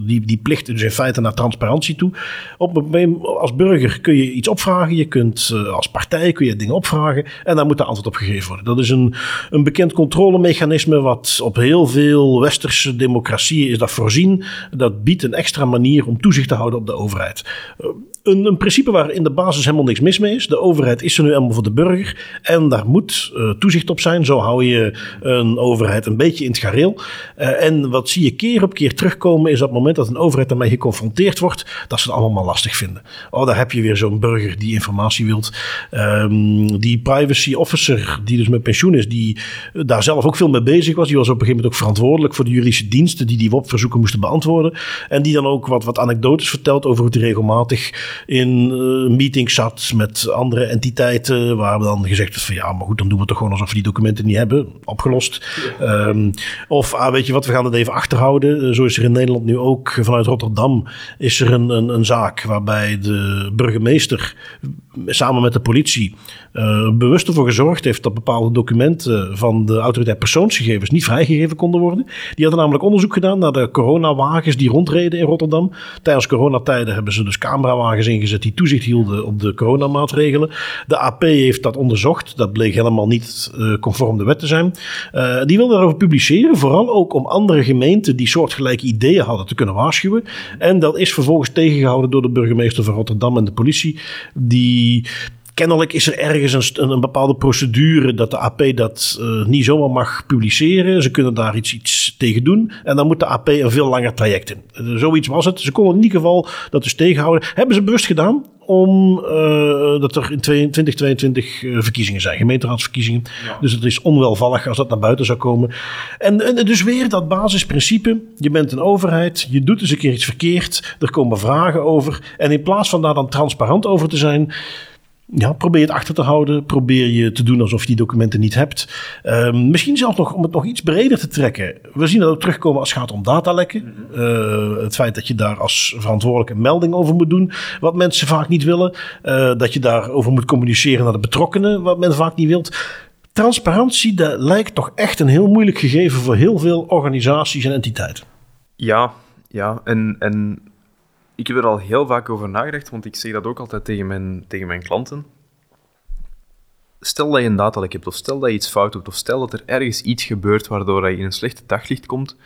die, die plicht dus in feite naar transparantie toe. Op, als burger kun je iets opvragen, je kunt uh, als partij kun je dingen opvragen en daar moet daar antwoord op gegeven worden. Dat is een, een bekend controlemechanisme wat op heel veel westerse democratieën is dat voorzien. Dat biedt een extra manier om toezicht te houden op de overheid. Uh, een, een, principe waar in de basis helemaal niks mis mee is. De overheid is er nu helemaal voor de burger. En daar moet uh, toezicht op zijn. Zo hou je een overheid een beetje in het gareel. En wat zie je keer op keer terugkomen is op het moment dat een overheid daarmee geconfronteerd wordt, dat ze het allemaal lastig vinden. Oh, daar heb je weer zo'n burger die informatie wilt. Um, die privacy officer, die dus met pensioen is, die daar zelf ook veel mee bezig was. Die was op een gegeven moment ook verantwoordelijk voor de juridische diensten die die WOP-verzoeken moesten beantwoorden. En die dan ook wat, wat anekdotes vertelt over hoe hij regelmatig in uh, meetings zat met andere entiteiten. Waar dan gezegd werd van ja, maar goed, dan doen we toch gewoon alsof we die documenten niet hebben. Opgelost. Um, of ah, weet je wat, we gaan het even achterhouden. Uh, zo is er in Nederland nu ook vanuit Rotterdam is er een, een, een zaak waarbij de burgemeester samen met de politie uh, bewust ervoor gezorgd heeft dat bepaalde documenten van de autoriteit persoonsgegevens niet vrijgegeven konden worden. Die hadden namelijk onderzoek gedaan naar de coronawagens die rondreden in Rotterdam. Tijdens coronatijden hebben ze dus camerawagens ingezet die toezicht hielden op de coronamaatregelen. De AP heeft dat onderzocht. Dat bleek helemaal niet uh, conform de wet te zijn. Die wilden daarover publiceren, vooral ook om andere gemeenten die soortgelijke ideeën hadden te kunnen waarschuwen. En dat is vervolgens tegengehouden door de burgemeester van Rotterdam en de politie, die kennelijk is er ergens een, een, bepaalde procedure dat de AP dat uh, niet zomaar mag publiceren. Ze kunnen daar iets, iets tegen doen. En dan moet de AP een veel langer traject in. Uh, zoiets was het. Ze konden in ieder geval dat dus tegenhouden. Hebben ze bewust gedaan om uh, dat er in 2022 verkiezingen zijn, gemeenteraadsverkiezingen. Ja. Dus het is onwelvallig als dat naar buiten zou komen. En, en, dus weer dat basisprincipe: je bent een overheid, je doet eens een keer iets verkeerd, er komen vragen over. En in plaats van daar dan transparant over te zijn ja, probeer het achter te houden. Probeer je te doen alsof je die documenten niet hebt. Um, misschien zelfs nog om het nog iets breder te trekken. We zien dat ook terugkomen als het gaat om datalekken. Uh, het feit dat je daar als verantwoordelijke een melding over moet doen. Wat mensen vaak niet willen. Uh, dat je daarover moet communiceren naar de betrokkenen. Wat men vaak niet wilt. Transparantie dat lijkt toch echt een heel moeilijk gegeven voor heel veel organisaties en entiteiten. Ja, ja. En, en ik heb er al heel vaak over nagedacht, want ik zeg dat ook altijd tegen mijn, tegen mijn klanten. Stel dat je een datalek hebt, of stel dat je iets fout doet, of stel dat er ergens iets gebeurt waardoor je in een slechte daglicht komt,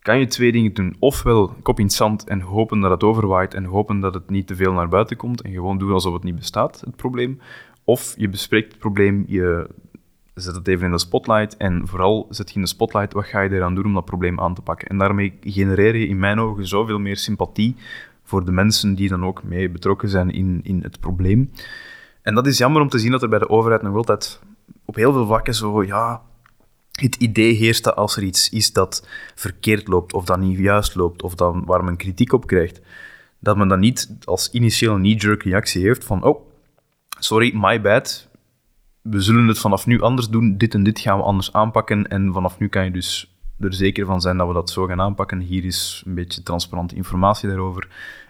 kan je twee dingen doen. Ofwel kop in het zand en hopen dat het overwaait en hopen dat het niet te veel naar buiten komt en gewoon doen alsof het niet bestaat, het probleem. Of je bespreekt het probleem, je zet het even in de spotlight en vooral zet je in de spotlight wat ga je eraan doen om dat probleem aan te pakken. En daarmee genereer je in mijn ogen zoveel meer sympathie voor de mensen die dan ook mee betrokken zijn in, in het probleem. En dat is jammer om te zien dat er bij de overheid nog altijd op heel veel vlakken zo, ja, het idee heerst dat als er iets is dat verkeerd loopt, of dat niet juist loopt, of dan, waar men kritiek op krijgt, dat men dan niet als initiële knee-jerk reactie heeft van, oh, sorry, my bad, we zullen het vanaf nu anders doen, dit en dit gaan we anders aanpakken, en vanaf nu kan je dus er zeker van zijn dat we dat zo gaan aanpakken. Hier is een beetje transparante informatie daarover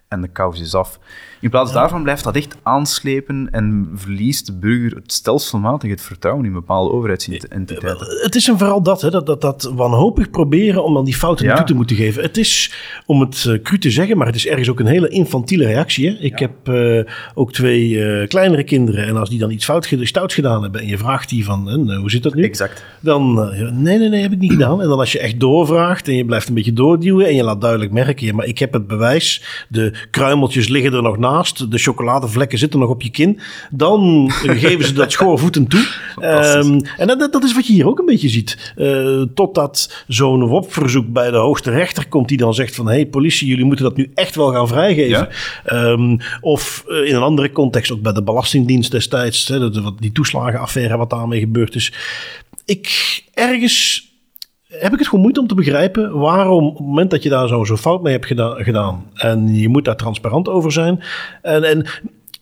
en de kous is af. In plaats daarvan blijft dat echt aanslepen en verliest de burger het stelselmatig het vertrouwen in bepaalde overheidsentiteiten. Het is vooral dat, hè, dat, dat, dat wanhopig proberen om dan die fouten ja. toe te moeten geven. Het is, om het uh, cru te zeggen, maar het is ergens ook een hele infantiele reactie. Hè? Ik ja. heb uh, ook twee uh, kleinere kinderen en als die dan iets fout, stouts gedaan hebben en je vraagt die van, hoe zit dat nu? Exact. Dan, nee, nee, nee, heb ik niet gedaan. En dan als je echt doorvraagt en je blijft een beetje doorduwen en je laat duidelijk merken, ja, maar ik heb het bewijs, de kruimeltjes liggen er nog naast, de chocoladevlekken zitten nog op je kin, dan geven ze dat schoorvoeten toe. Um, en dat, dat, is wat je hier ook een beetje ziet. Uh, totdat zo'n WOP-verzoek bij de hoogste rechter komt, die dan zegt van, hé hey, politie, jullie moeten dat nu echt wel gaan vrijgeven. Ja? Um, of uh, in een andere context, ook bij de Belastingdienst destijds, hè, die toeslagenaffaire wat daarmee gebeurd is. Ik ergens heb ik het gewoon moeite om te begrijpen waarom op het moment dat je daar zo, fout mee hebt gedaan, gedaan en je moet daar transparant over zijn. En, en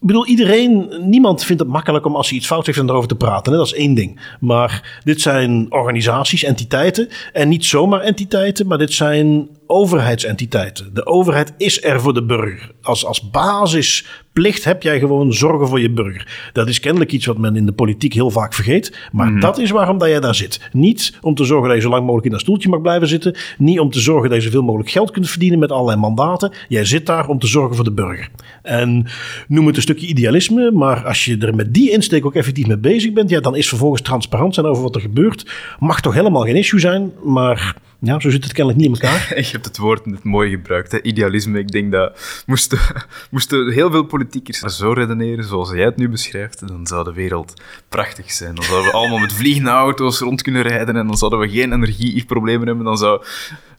ik bedoel, iedereen, niemand vindt het makkelijk om als hij iets fout heeft en erover te praten. Hè? Dat is één ding. Maar dit zijn organisaties, entiteiten. En niet zomaar entiteiten, maar dit zijn overheidsentiteiten. De overheid is er voor de burger. Als, als basisplicht heb jij gewoon zorgen voor je burger. Dat is kennelijk iets wat men in de politiek heel vaak vergeet. Maar mm. dat is waarom dat jij daar zit. Niet om te zorgen dat je zo lang mogelijk in dat stoeltje mag blijven zitten. Niet om te zorgen dat je zoveel mogelijk geld kunt verdienen met allerlei mandaten. Jij zit daar om te zorgen voor de burger. En noem het een stukje idealisme. Maar als je er met die insteek ook effectief mee bezig bent. Ja, dan is vervolgens transparant zijn over wat er gebeurt. Mag toch helemaal geen issue zijn. Maar ja, zo zit het kennelijk niet in elkaar. Je hebt het woord net mooi gebruikt, hè? idealisme. Ik denk dat moesten, moesten heel veel politiekers zo redeneren zoals jij het nu beschrijft, dan zou de wereld prachtig zijn. Dan zouden we allemaal met vliegende auto's rond kunnen rijden en dan zouden we geen energieproblemen hebben. Dan zou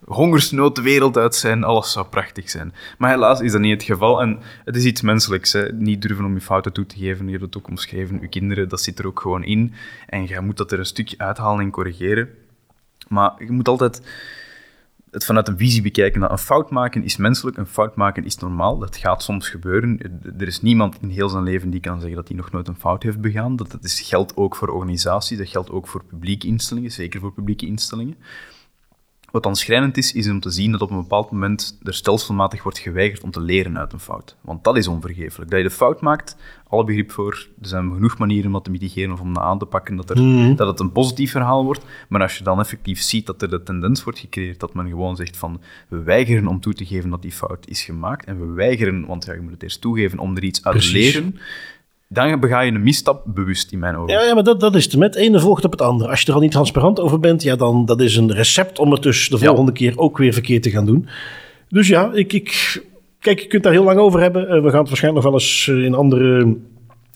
hongersnood de wereld uit zijn, alles zou prachtig zijn. Maar helaas is dat niet het geval en het is iets menselijks. Hè? Niet durven om je fouten toe te geven, je hebt het ook omschreven. Je kinderen, dat zit er ook gewoon in. En je moet dat er een stukje uithalen en corrigeren. Maar je moet altijd het vanuit een visie bekijken. Dat een fout maken is menselijk, een fout maken is normaal. Dat gaat soms gebeuren. Er is niemand in heel zijn leven die kan zeggen dat hij nog nooit een fout heeft begaan. Dat, dat is, geldt ook voor organisaties, dat geldt ook voor publieke instellingen, zeker voor publieke instellingen. Wat dan schrijnend is, is om te zien dat op een bepaald moment er stelselmatig wordt geweigerd om te leren uit een fout. Want dat is onvergeeflijk. Dat je de fout maakt, alle begrip voor, er zijn genoeg manieren om dat te mitigeren of om dat aan te pakken, dat, er, Mhm. dat het een positief verhaal wordt. Maar als je dan effectief ziet dat er de tendens wordt gecreëerd dat men gewoon zegt van, we weigeren om toe te geven dat die fout is gemaakt, en we weigeren, want ja, je moet het eerst toegeven, om er iets uit te leren, dan bega je een misstap bewust, in mijn ogen. Ja, ja maar dat, dat is het. Met het ene volgt op het andere. Als je er al niet transparant over bent, ja, dan dat is een recept om het dus de Ja. volgende keer ook weer verkeerd te gaan doen. Dus ja, ik, ik, kijk, je kunt daar heel lang over hebben. Eh, we gaan het waarschijnlijk nog wel eens eh, in andere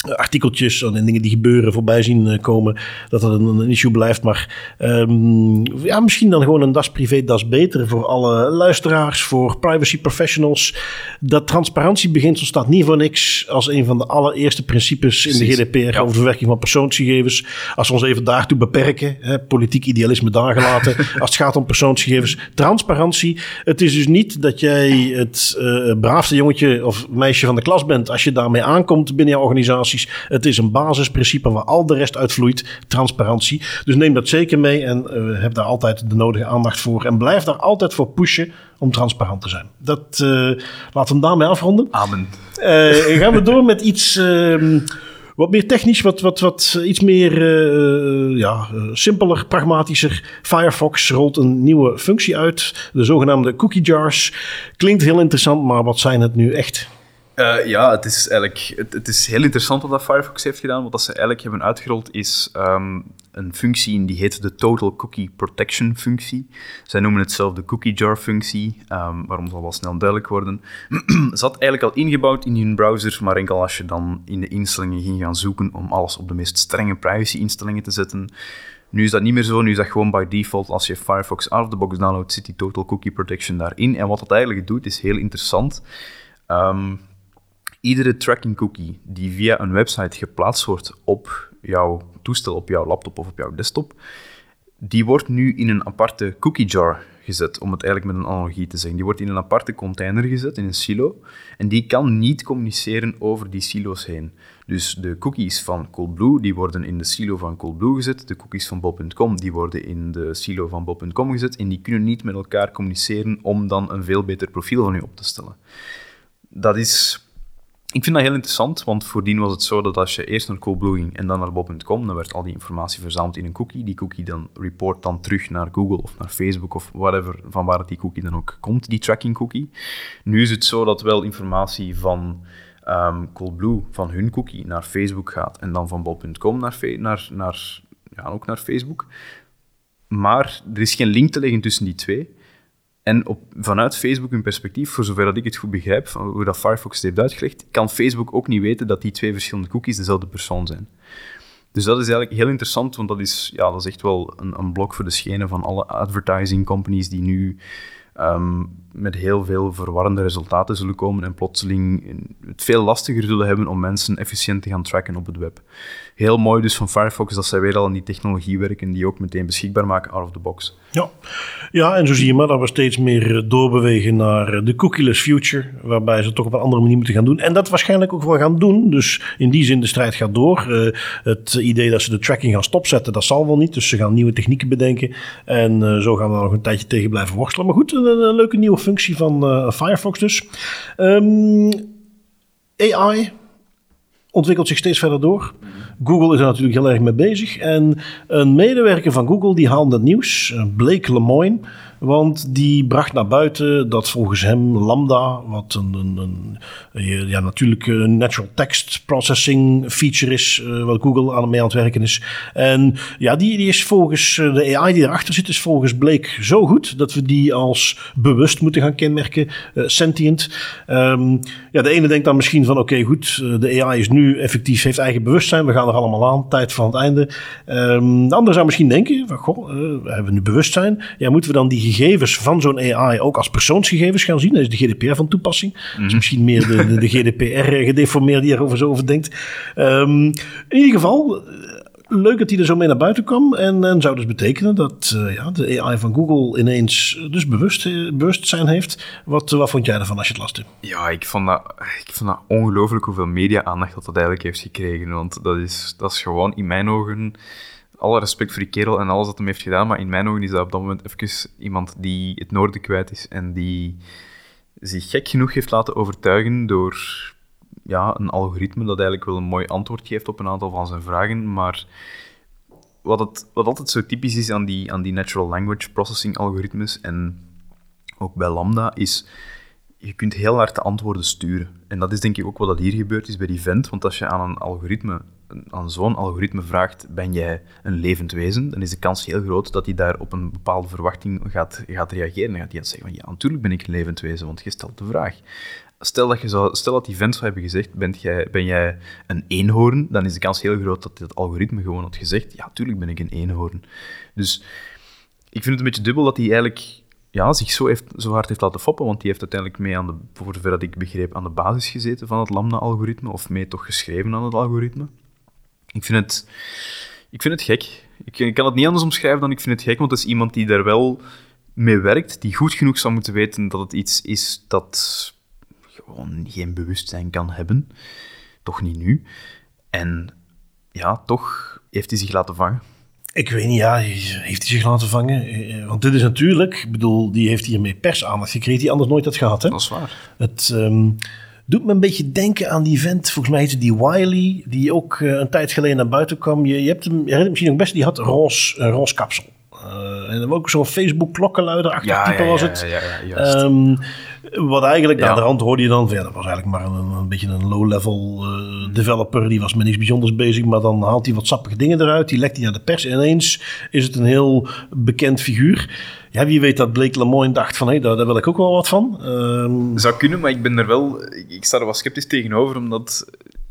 artikeltjes en dingen die gebeuren voorbij zien eh, komen, dat dat een, een issue blijft. Maar ehm, ja, misschien dan gewoon een das privé, das beter voor alle luisteraars, voor privacy professionals. Dat transparantiebeginsel staat niet voor niks als een van de allereerste principes in de. GDPR Ja. over verwerking van persoonsgegevens. Als we ons even daartoe beperken, hè, politiek idealisme daar gelaten, als het gaat om persoonsgegevens. Transparantie. Het is dus niet dat jij het eh, braafste jongetje of meisje van de klas bent als je daarmee aankomt binnen jouw organisaties. Het is een basisprincipe waar al de rest uit vloeit. Transparantie. Dus neem dat zeker mee en eh, heb daar altijd de nodige aandacht voor. En blijf daar altijd voor pushen om transparant te zijn. Dat eh, laten we daarmee afronden. Amen. Eh, gaan we door met iets ehm, wat meer technisch, wat, wat, wat iets meer ja, simpeler, pragmatischer. Firefox rolt een nieuwe functie uit, de zogenaamde cookie jars. Klinkt heel interessant, maar wat zijn het nu echt? Eh, ja, het is eigenlijk het, is heel interessant wat Firefox heeft gedaan. Wat dat ze eigenlijk hebben uitgerold is ehm, een functie die heet de Total Cookie Protection functie. Zij noemen het zelf de cookie jar functie, ehm, waarom zal wel snel duidelijk worden. Zat eigenlijk al ingebouwd in hun browser, maar enkel als je dan in de instellingen ging gaan zoeken om alles op de meest strenge privacy-instellingen te zetten. Nu is dat niet meer zo, nu is dat gewoon by default. Als je Firefox out of the box downloadt, zit die Total Cookie Protection daarin. En wat dat eigenlijk doet, is heel interessant. Ehm, iedere tracking cookie die via een website geplaatst wordt op jouw toestel, op jouw laptop of op jouw desktop, die wordt nu in een aparte cookie jar gezet, om het eigenlijk met een analogie te zeggen. Die wordt in een aparte container gezet, in een silo, en die kan niet communiceren over die silo's heen. Dus de cookies van Coolblue, die worden in de silo van Coolblue gezet, de cookies van Bob.com, die worden in de silo van Bob.com gezet, en die kunnen niet met elkaar communiceren om dan een veel beter profiel van u op te stellen. Dat is ik vind dat heel interessant, want voordien was het zo dat als je eerst naar Coolblue ging en dan naar Bob.com, dan werd al die informatie verzameld in een cookie. Die cookie dan report dan terug naar Google of naar Facebook of whatever, van waar die cookie dan ook komt, die tracking cookie. Nu is het zo dat wel informatie van ehm, Coolblue, van hun cookie, naar Facebook gaat en dan van Bob.com naar, naar, naar, ja, ook naar Facebook. Maar er is geen link te leggen tussen die twee. En op, vanuit Facebook hun perspectief, voor zover dat ik het goed begrijp, van hoe dat Firefox het heeft uitgelegd, kan Facebook ook niet weten dat die twee verschillende cookies dezelfde persoon zijn. Dus dat is eigenlijk heel interessant, want dat is, ja, dat is echt wel een, een blok voor de schenen van alle advertising companies die nu ehm, met heel veel verwarrende resultaten zullen komen en plotseling het veel lastiger zullen hebben om mensen efficiënt te gaan tracken op het web. Heel mooi dus van Firefox dat zij weer al aan die technologie werken die ook meteen beschikbaar maken out of the box. Ja. ja, en zo zie je maar dat we steeds meer eh, doorbewegen naar eh, de cookieless future, waarbij ze toch op een andere manier moeten gaan doen. En dat waarschijnlijk ook wel gaan doen. Dus in die zin, de strijd gaat door. Eh, het idee dat ze de tracking gaan stopzetten, dat zal wel niet. Dus ze gaan nieuwe technieken bedenken. En zo gaan we nog een tijdje tegen blijven worstelen. Maar goed, een, leuke nieuwe functie van Firefox dus. Ehm, AI ontwikkelt zich steeds verder door. Google is er natuurlijk heel erg mee bezig. En een medewerker van Google die haalde het nieuws, eh, Blake Lemoine. Want die bracht naar buiten dat volgens hem Lambda, wat een, een, ja, natuurlijk een natural text processing feature is, eh, wat Google aan mee aan het werken is. En ja, die, die is volgens eh, de AI die erachter zit, is volgens Blake zo goed dat we die als bewust moeten gaan kenmerken, eh, sentient. Ehm, ja, de ene denkt dan misschien van oké goed, de AI is nu effectief, heeft eigen bewustzijn, we gaan er allemaal aan, tijd van het einde. Ehm, de ander zou misschien denken, van, goh, eh, we hebben nu bewustzijn, ja, moeten we dan die gegevens van zo'n AI ook als persoonsgegevens gaan zien? Dat is de GDPR van toepassing. Dat is misschien meer de, de, de GDPR gedeformeerd die erover zo over denkt. Ehm, in ieder geval, eh, leuk dat hij er zo mee naar buiten kwam. En, en zou dus betekenen dat eh, ja, de AI van Google ineens dus bewust, eh, bewustzijn heeft. Wat, wat vond jij ervan als je het las? Tim? Ja, ik vond dat, ik vond dat ongelooflijk hoeveel media-aandacht dat, dat eigenlijk heeft gekregen. Want dat is, dat is gewoon in mijn ogen alle respect voor die kerel en alles wat hem heeft gedaan, maar in mijn ogen is dat op dat moment even iemand die het noorden kwijt is en die zich gek genoeg heeft laten overtuigen door ja, een algoritme dat eigenlijk wel een mooi antwoord geeft op een aantal van zijn vragen, maar wat, het, wat altijd zo typisch is aan die, aan die natural language processing algoritmes en ook bij Lambda, is je kunt heel hard de antwoorden sturen. En dat is denk ik ook wat dat hier gebeurd is bij die vent, want als je aan een algoritme, aan zo'n algoritme vraagt, ben jij een levend wezen, dan is de kans heel groot dat hij daar op een bepaalde verwachting gaat, gaat reageren. Dan gaat hij zeggen van, ja, natuurlijk ben ik een levend wezen, want je stelt de vraag. Stel dat, je zou, stel dat die vent zou hebben gezegd, jij, ben jij een eenhoorn, dan is de kans heel groot dat het algoritme gewoon had gezegd, ja, tuurlijk ben ik een eenhoorn. Dus ik vind het een beetje dubbel dat hij eigenlijk ja, zich zo, heeft, zo hard heeft laten foppen, want die heeft uiteindelijk mee aan de, voor zover dat ik begreep, aan de basis gezeten van het Lambda-algoritme, of mee toch geschreven aan het algoritme. Ik vind het, ik vind het gek. Ik, ik kan het niet anders omschrijven dan ik vind het gek, want het is iemand die daar wel mee werkt, die goed genoeg zou moeten weten dat het iets is dat gewoon geen bewustzijn kan hebben. Toch niet nu. En ja, toch heeft hij zich laten vangen. Ik weet niet, ja, heeft hij zich laten vangen? Eh, Want dit is natuurlijk, ik bedoel, die heeft hiermee persaandacht gekregen die anders nooit had gehad. Hè? Dat is waar. Het ehm, doet me een beetje denken aan die vent, volgens mij heette die Wiley, die ook eh, een tijd geleden naar buiten kwam. Je, je hebt hem, je herinnert misschien ook best, die had roze, een roze kapsel. Eh, en dan ook zo'n Facebook klokkenluider achter type was het. Ja, ja, ja. Wat eigenlijk, Ja. aan de rand hoorde je dan, dat was eigenlijk maar een, een beetje een low-level eh, developer. Die was met niks bijzonders bezig, maar dan haalt hij wat sappige dingen eruit. Die lekt hij naar de pers. En ineens is het een heel bekend figuur. Ja, wie weet dat Blake Lemoyne dacht van, hé, daar, daar wil ik ook wel wat van. Ehm, Zou kunnen, maar ik ben er wel... Ik, ik sta er wat sceptisch tegenover, omdat...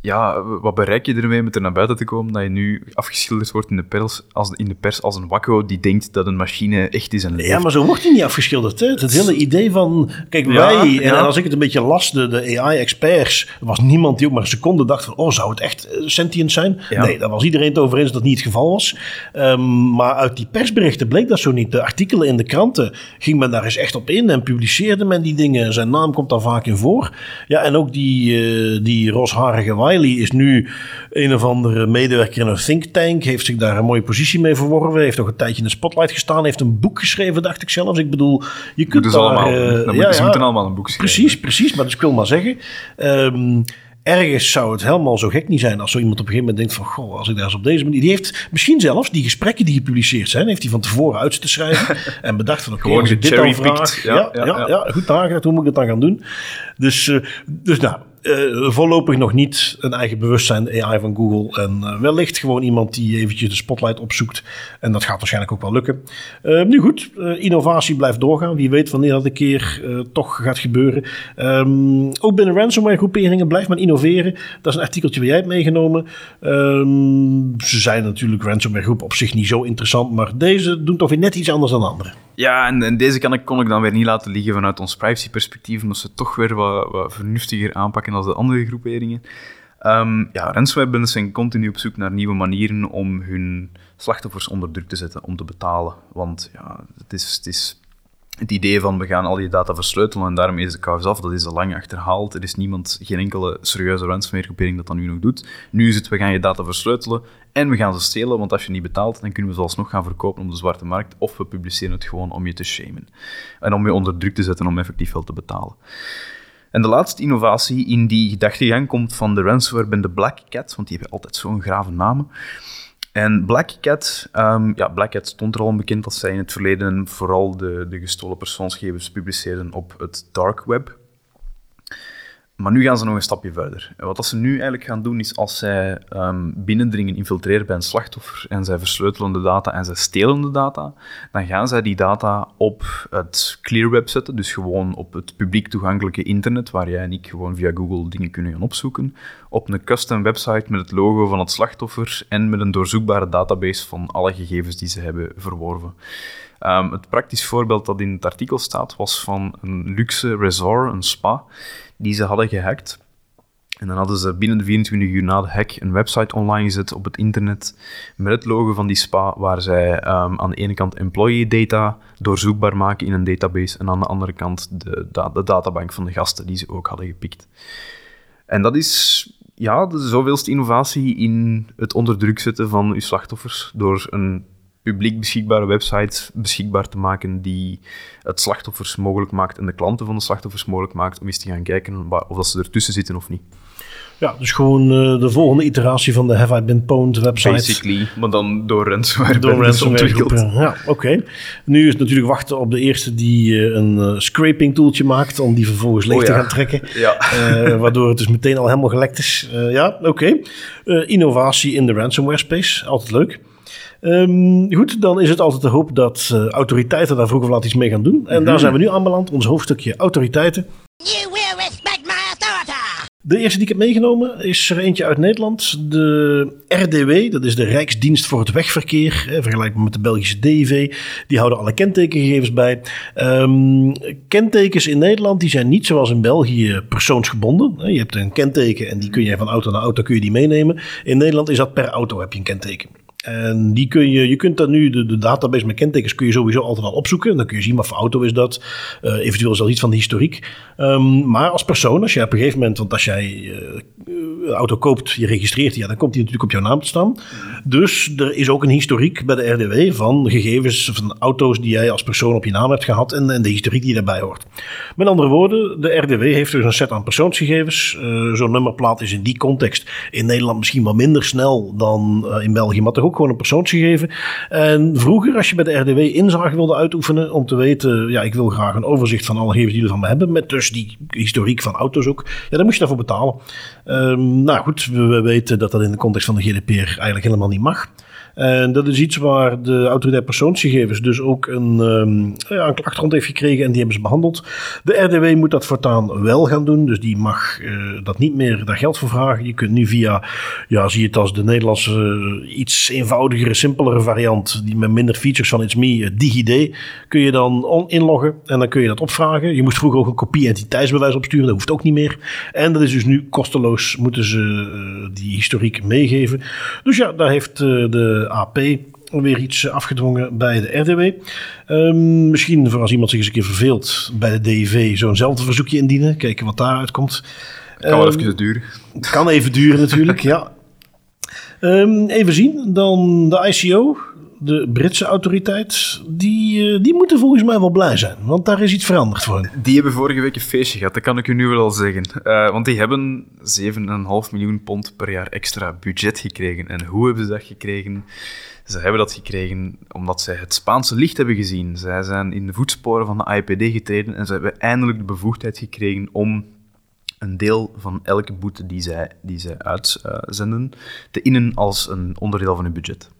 Ja, wat bereik je ermee met er naar buiten te komen dat je nu afgeschilderd wordt in de pers als, in de pers als een wakko die denkt dat een machine echt is en leeft? Ja, maar zo wordt hij niet afgeschilderd. Hè? Het hele idee van, kijk, Ja, wij, en als ik het een beetje las, de, de AI-experts, er was niemand die ook maar een seconde dacht van, oh, zou het echt eh, sentient zijn? Ja. Nee, daar was iedereen het over eens dat dat niet het geval was. Ehm, maar uit die persberichten bleek dat zo niet. De artikelen in de kranten ging men daar eens echt op in en publiceerde men die dingen. Zijn naam komt daar vaak in voor. Ja, en ook die, eh, die rosharige Is nu een of andere medewerker in een think tank, heeft zich daar een mooie positie mee verworven, heeft nog een tijdje in de spotlight gestaan, heeft een boek geschreven, dacht ik zelfs. Ik bedoel, je kunt daar... allemaal, eh, dan moeten, ja, ze ja, moeten allemaal een boek schrijven. Precies, precies. Maar dus ik wil maar zeggen, ehm, ergens zou het helemaal zo gek niet zijn als zo iemand op een gegeven moment denkt van, goh, als ik daar eens op deze manier... Die heeft misschien zelfs die gesprekken die gepubliceerd zijn, heeft hij van tevoren uit te schrijven en bedacht van, oké, ik dit dan vraag... Ja, Ja, ja, ja, ja. goed nagedacht, hoe moet ik het dan gaan doen? Dus, eh, dus nou, eh, voorlopig nog niet een eigen bewustzijn, AI van Google. En eh, wellicht gewoon iemand die eventjes de spotlight opzoekt. En dat gaat waarschijnlijk ook wel lukken. Eh, nu goed, innovatie blijft doorgaan. Wie weet wanneer dat een keer toch gaat gebeuren. Ehm, ook binnen ransomware groeperingen blijft men innoveren. Dat is een artikeltje waar jij hebt meegenomen. Ehm, ze zijn natuurlijk ransomware groepen op zich niet zo interessant. Maar deze doen toch weer net iets anders dan andere. Ja, en, deze kan ik, kon ik dan weer niet laten liggen vanuit ons privacyperspectief, omdat ze toch weer wat, wat vernuftiger aanpakken dan de andere groeperingen. Ehm ja, ransomware zijn continu op zoek naar nieuwe manieren om hun slachtoffers onder druk te zetten, om te betalen. Want ja, het is, het is het idee van we gaan al je data versleutelen en daarmee is de kous af, dat is al lang achterhaald. Er is niemand, geen enkele serieuze ransomware groepering dat dat nu nog doet. Nu is het, we gaan je data versleutelen en we gaan ze stelen, want als je niet betaalt, dan kunnen we ze alsnog gaan verkopen op de zwarte markt, of we publiceren het gewoon om je te shamen. En om je onder druk te zetten om effectief wel te betalen. En de laatste innovatie in die gedachtegang komt van de ransomware-bende Black Cat, want die hebben altijd zo'n grave namen. En Black Cat, ehm, ja, Black Cat stond er al onbekend dat zij in het verleden vooral de, de gestolen persoonsgegevens publiceerden op het dark web. Maar nu gaan ze nog een stapje verder. Wat ze nu eigenlijk gaan doen, is als zij ehm, binnendringen, infiltreren bij een slachtoffer en zij versleutelen de data en zij stelen de data, dan gaan zij die data op het clear web zetten, dus gewoon op het publiek toegankelijke internet, waar jij en ik gewoon via Google dingen kunnen gaan opzoeken, op een custom website met het logo van het slachtoffer en met een doorzoekbare database van alle gegevens die ze hebben verworven. Ehm, het praktisch voorbeeld dat in het artikel staat, was van een luxe resort, een spa, die ze hadden gehackt. En dan hadden ze binnen de 24 uur na de hack een website online gezet op het internet met het logo van die spa, waar zij ehm, aan de ene kant employee data doorzoekbaar maken in een database en aan de andere kant de, de databank van de gasten die ze ook hadden gepikt. En dat is ja, de zoveelste innovatie in het onder druk zetten van uw slachtoffers door een publiek beschikbare website beschikbaar te maken die het slachtoffers mogelijk maakt en de klanten van de slachtoffers mogelijk maakt om eens te gaan kijken of dat ze ertussen zitten of niet. Ja, dus gewoon uh, de volgende iteratie van de Have I Been Pwned website. Basically, maar dan door ransomware door ransomware. Ja, oké. Nu is het natuurlijk wachten op de eerste die uh, een uh, scraping tooltje maakt om die vervolgens leeg Oh, te ja. gaan trekken. Ja. waardoor het dus meteen al helemaal gelekt is. ja, oké. innovatie in de ransomware space, altijd leuk. Um, goed, dan is het altijd de hoop dat uh, autoriteiten daar vroeg of laat iets mee gaan doen. En mm -hmm. daar zijn we nu aanbeland, ons hoofdstukje autoriteiten. You will respect my authority. De eerste die ik heb meegenomen is er eentje uit Nederland. De RDW, dat is de Rijksdienst voor het Wegverkeer. Vergelijkbaar met de Belgische DIV. Die houden alle kentekengegevens bij. Um, kentekens in Nederland die zijn niet zoals in België persoonsgebonden. Je hebt een kenteken en die kun je van auto naar auto kun je die meenemen. In Nederland is dat per auto heb je een kenteken. En die kun je, je kunt dan nu, de, database met kentekens kun je sowieso altijd al opzoeken. Dan kun je zien wat voor auto is dat. Uh, eventueel is dat iets van de historiek. Um, maar als persoon, als jij op een gegeven moment, want als jij een auto koopt, je registreert die, ja, dan komt die natuurlijk op jouw naam te staan. Dus er is ook een historiek bij de RDW van gegevens van auto's die jij als persoon op je naam hebt gehad en, en de historiek die daarbij hoort. Met andere woorden, de RDW heeft dus een set aan persoonsgegevens. Zo'n nummerplaat is in die context in Nederland misschien wat minder snel dan in België, maar toch ook gewoon een persoonsgegeven. En vroeger, als je bij de RDW inzage wilde uitoefenen om te weten, ja, ik wil graag een overzicht van alle gegevens die jullie van me hebben, met dus die historiek van auto's ook, ja, dan moest je daarvoor betalen. Um, nou goed, we weten dat dat in de context van de GDPR eigenlijk helemaal niet mag. En dat is iets waar de autoriteit persoonsgegevens dus ook een, um, een klacht rond heeft gekregen en die hebben ze behandeld. De RDW moet dat voortaan wel gaan doen, dus die mag uh, dat niet meer daar geld voor vragen. Je kunt nu via, ja, zie je het als de Nederlandse uh, iets eenvoudigere, simpelere variant, die met minder features van It's Me, uh, DigiD, kun je dan inloggen en dan kun je dat opvragen. Je moest vroeger ook een kopie entiteitsbewijs opsturen, dat hoeft ook niet meer. En dat is dus nu kosteloos, moeten ze die historiek meegeven. Dus ja, daar heeft de AP weer iets afgedwongen bij de RDW. Um, misschien voor als iemand zich eens een keer verveelt bij de DIV zo'nzelfde verzoekje indienen. Kijken wat daaruit komt. Kan um, wel even duren. Kan even duren natuurlijk, ja. Um, even zien, dan de ICO, de Britse autoriteit, die, uh, die moeten volgens mij wel blij zijn. Want daar is iets veranderd voor. Die hebben vorige week een feestje gehad, dat kan ik u nu wel al zeggen. Uh, want die hebben 7,5 miljoen pond per jaar extra budget gekregen. En hoe hebben ze dat gekregen? Ze hebben dat gekregen omdat zij het Spaanse licht hebben gezien. Zij zijn in de voetsporen van de IPD getreden en ze hebben eindelijk de bevoegdheid gekregen om een deel van elke boete die zij, die zij uitzenden te innen als een onderdeel van hun budget.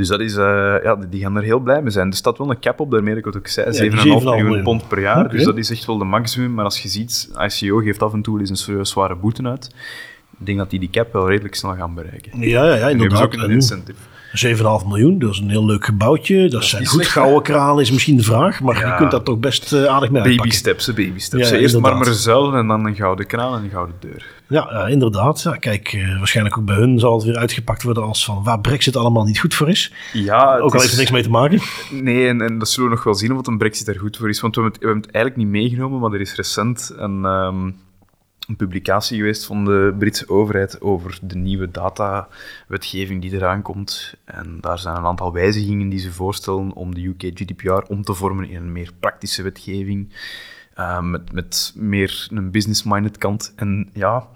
Dus dat is, uh, ja, die gaan er heel blij mee zijn. Er staat wel een cap op, daarmee dat ik het ook zei, 7,5 ja, miljoen pond per jaar. Okay. Dus dat is echt wel de maximum. Maar als je ziet, ICO geeft af en toe eens een serieus zware boete uit. Ik denk dat die die cap wel redelijk snel gaan bereiken. Ja, ja, ja inderdaad. Dat is ook een incentive. 7,5 miljoen, dat is een heel leuk gebouwtje. Dat, dat zijn goed gouden kraan, is misschien de vraag. Maar ja. je kunt dat toch best uh, aardig mee Baby steps, baby steps. Ja, Eerst marmeren zuilen en dan een gouden kraan en een gouden deur. Ja, inderdaad. Ja, kijk, uh, waarschijnlijk ook bij hun zal het weer uitgepakt worden als van waar Brexit allemaal niet goed voor is. Ja, ook al is... heeft er niks mee te maken. Nee, en, en dat zullen we nog wel zien of een Brexit er goed voor is. Want we hebben het, we hebben het eigenlijk niet meegenomen, maar er is recent een... Um, een publicatie geweest van de Britse overheid over de nieuwe datawetgeving die eraan komt. En daar zijn een aantal wijzigingen die ze voorstellen om de UK GDPR om te vormen in een meer praktische wetgeving. Uh, met, met meer een business-minded kant. En ja,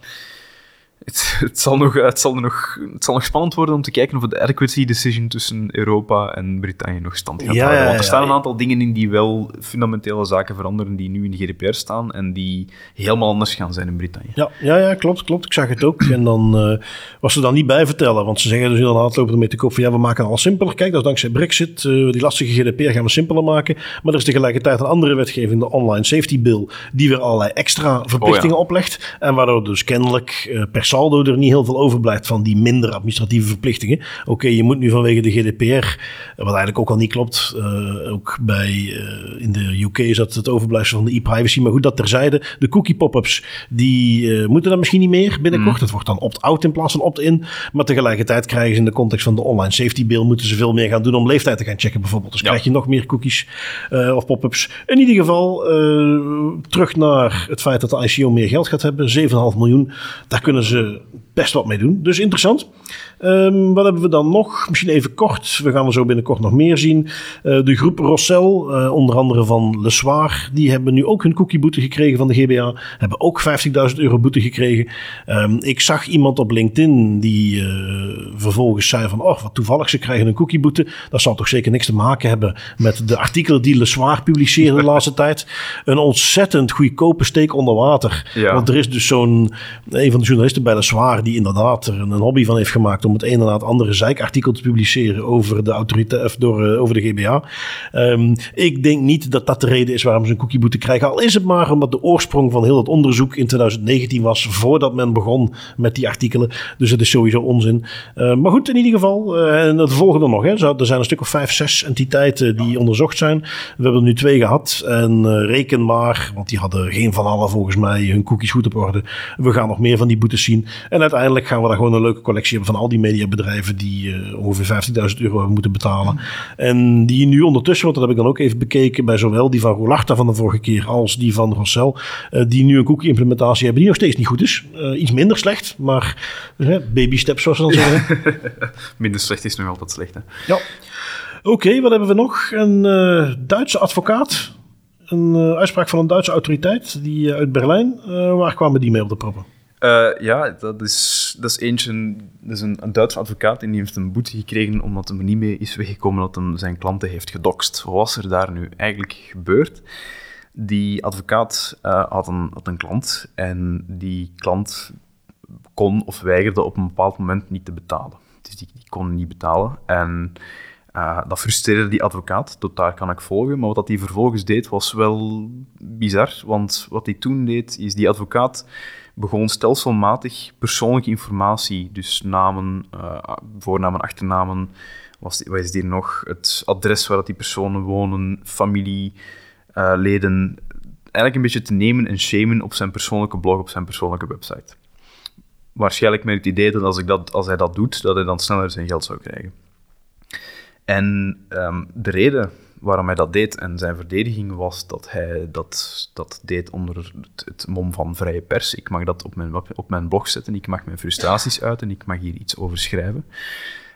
het, het, zal nog, het, zal nog, het zal nog spannend worden om te kijken of de adequacy decision tussen Europa en Brittannië nog stand gaat ja, houden. Want er staan ja, een aantal dingen in die wel fundamentele zaken veranderen die nu in de GDPR staan en die helemaal anders gaan zijn in Brittannië. Ja, ja, ja klopt, klopt. Ik zag het ook. En dan uh, was ze dan niet bij vertellen, want ze zeggen dus inderdaad lopen ermee te koop van ja, we maken alles simpeler. Kijk, dat is dankzij Brexit. Uh, die lastige GDPR gaan we simpeler maken. Maar er is tegelijkertijd een andere wetgeving, de Online Safety Bill, die weer allerlei extra verplichtingen oh, oplegt. En waardoor dus kennelijk uh, per saldo er niet heel veel overblijft van die minder administratieve verplichtingen. Oké, okay, je moet nu vanwege de GDPR, wat eigenlijk ook al niet klopt, uh, ook bij uh, in de UK is dat het overblijfsel van de e-privacy, maar goed, dat terzijde. De cookie pop-ups, die uh, moeten dan misschien niet meer binnenkort. Mm. Dat wordt dan opt-out in plaats van opt-in. Maar tegelijkertijd krijgen ze in de context van de online safety bill, moeten ze veel meer gaan doen om leeftijd te gaan checken bijvoorbeeld. Dus ja. krijg je nog meer cookies of pop-ups. In ieder geval, terug naar het feit dat de ICO meer geld gaat hebben. 7,5 miljoen. Daar kunnen ze best wat mee doen. Dus interessant. Ehm, wat hebben we dan nog? Misschien even kort. We gaan er zo binnenkort nog meer zien. Eh, de groep Rossel, eh, onder andere van Le Soir, die hebben nu ook hun cookieboete gekregen van de GBA. Hebben ook 50.000 euro boete gekregen. Ehm, ik zag iemand op LinkedIn die eh, vervolgens zei van, oh wat toevallig, ze krijgen een cookieboete. Dat zal toch zeker niks te maken hebben met de artikelen die Le Soir publiceerde de laatste tijd. Een ontzettend goedkope steek onder water. Ja. Want er is dus zo'n, een van de journalisten bij Le Soir die inderdaad er een hobby van heeft gemaakt om het een en het andere zeikartikel te publiceren over de autoriteit of door, eh, over de GBA. Ehm, ik denk niet dat dat de reden is waarom ze een cookieboete krijgen. Al is het maar omdat de oorsprong van heel het onderzoek in 2019 was voordat men begon met die artikelen. Dus het is sowieso onzin. Eh, maar goed, in ieder geval, eh, en dat volgen er nog. Hè. Zo, Er zijn een stuk of vijf, zes entiteiten die onderzocht zijn. We hebben er nu twee gehad. En eh, reken maar, want die hadden geen van allen volgens mij hun cookies goed op orde. We gaan nog meer van die boetes zien. En uiteindelijk gaan we daar gewoon een leuke collectie hebben van al die mediabedrijven die eh, ongeveer 15.000 euro hebben moeten betalen. En die nu ondertussen, want dat heb ik dan ook even bekeken bij zowel die van Rolarta van de vorige keer als die van Rossel, eh, die nu een cookie implementatie hebben die nog steeds niet goed is. Eh, iets minder slecht, maar baby steps zoals ze dan zeggen. Minder slecht is nog altijd slecht. Hè? Ja. Oké, wat hebben we nog? Een Duitse advocaat. Een uitspraak van een Duitse autoriteit die, uit Berlijn. Waar kwamen die mee op de proppen? Eh, ja, dat is, dat is eentje. Dat is een, Duitse advocaat en die heeft een boete gekregen omdat er niet mee is weggekomen dat hij zijn klanten heeft gedoxt. Wat was er daar nu eigenlijk gebeurd? Die advocaat eh, had, een, had een klant en die klant kon of weigerde op een bepaald moment niet te betalen. Dus die, die kon niet betalen. En eh, dat frustreerde die advocaat, tot daar kan ik volgen. Maar wat hij vervolgens deed was wel bizar. Want wat hij toen deed, is die advocaat begon stelselmatig persoonlijke informatie, dus namen, eh, voornamen, achternamen, wat is hier nog, het adres waar dat die personen wonen, familieleden, eigenlijk een beetje te nemen en shamen op zijn persoonlijke blog, op zijn persoonlijke website. Waarschijnlijk met het idee dat als, ik dat als hij dat doet, dat hij dan sneller zijn geld zou krijgen. En ehm, de reden waarom hij dat deed en zijn verdediging was dat hij dat, dat deed onder het, mom van vrije pers. Ik mag dat op mijn, op mijn blog zetten, ik mag mijn frustraties uiten, ik mag hier iets over schrijven.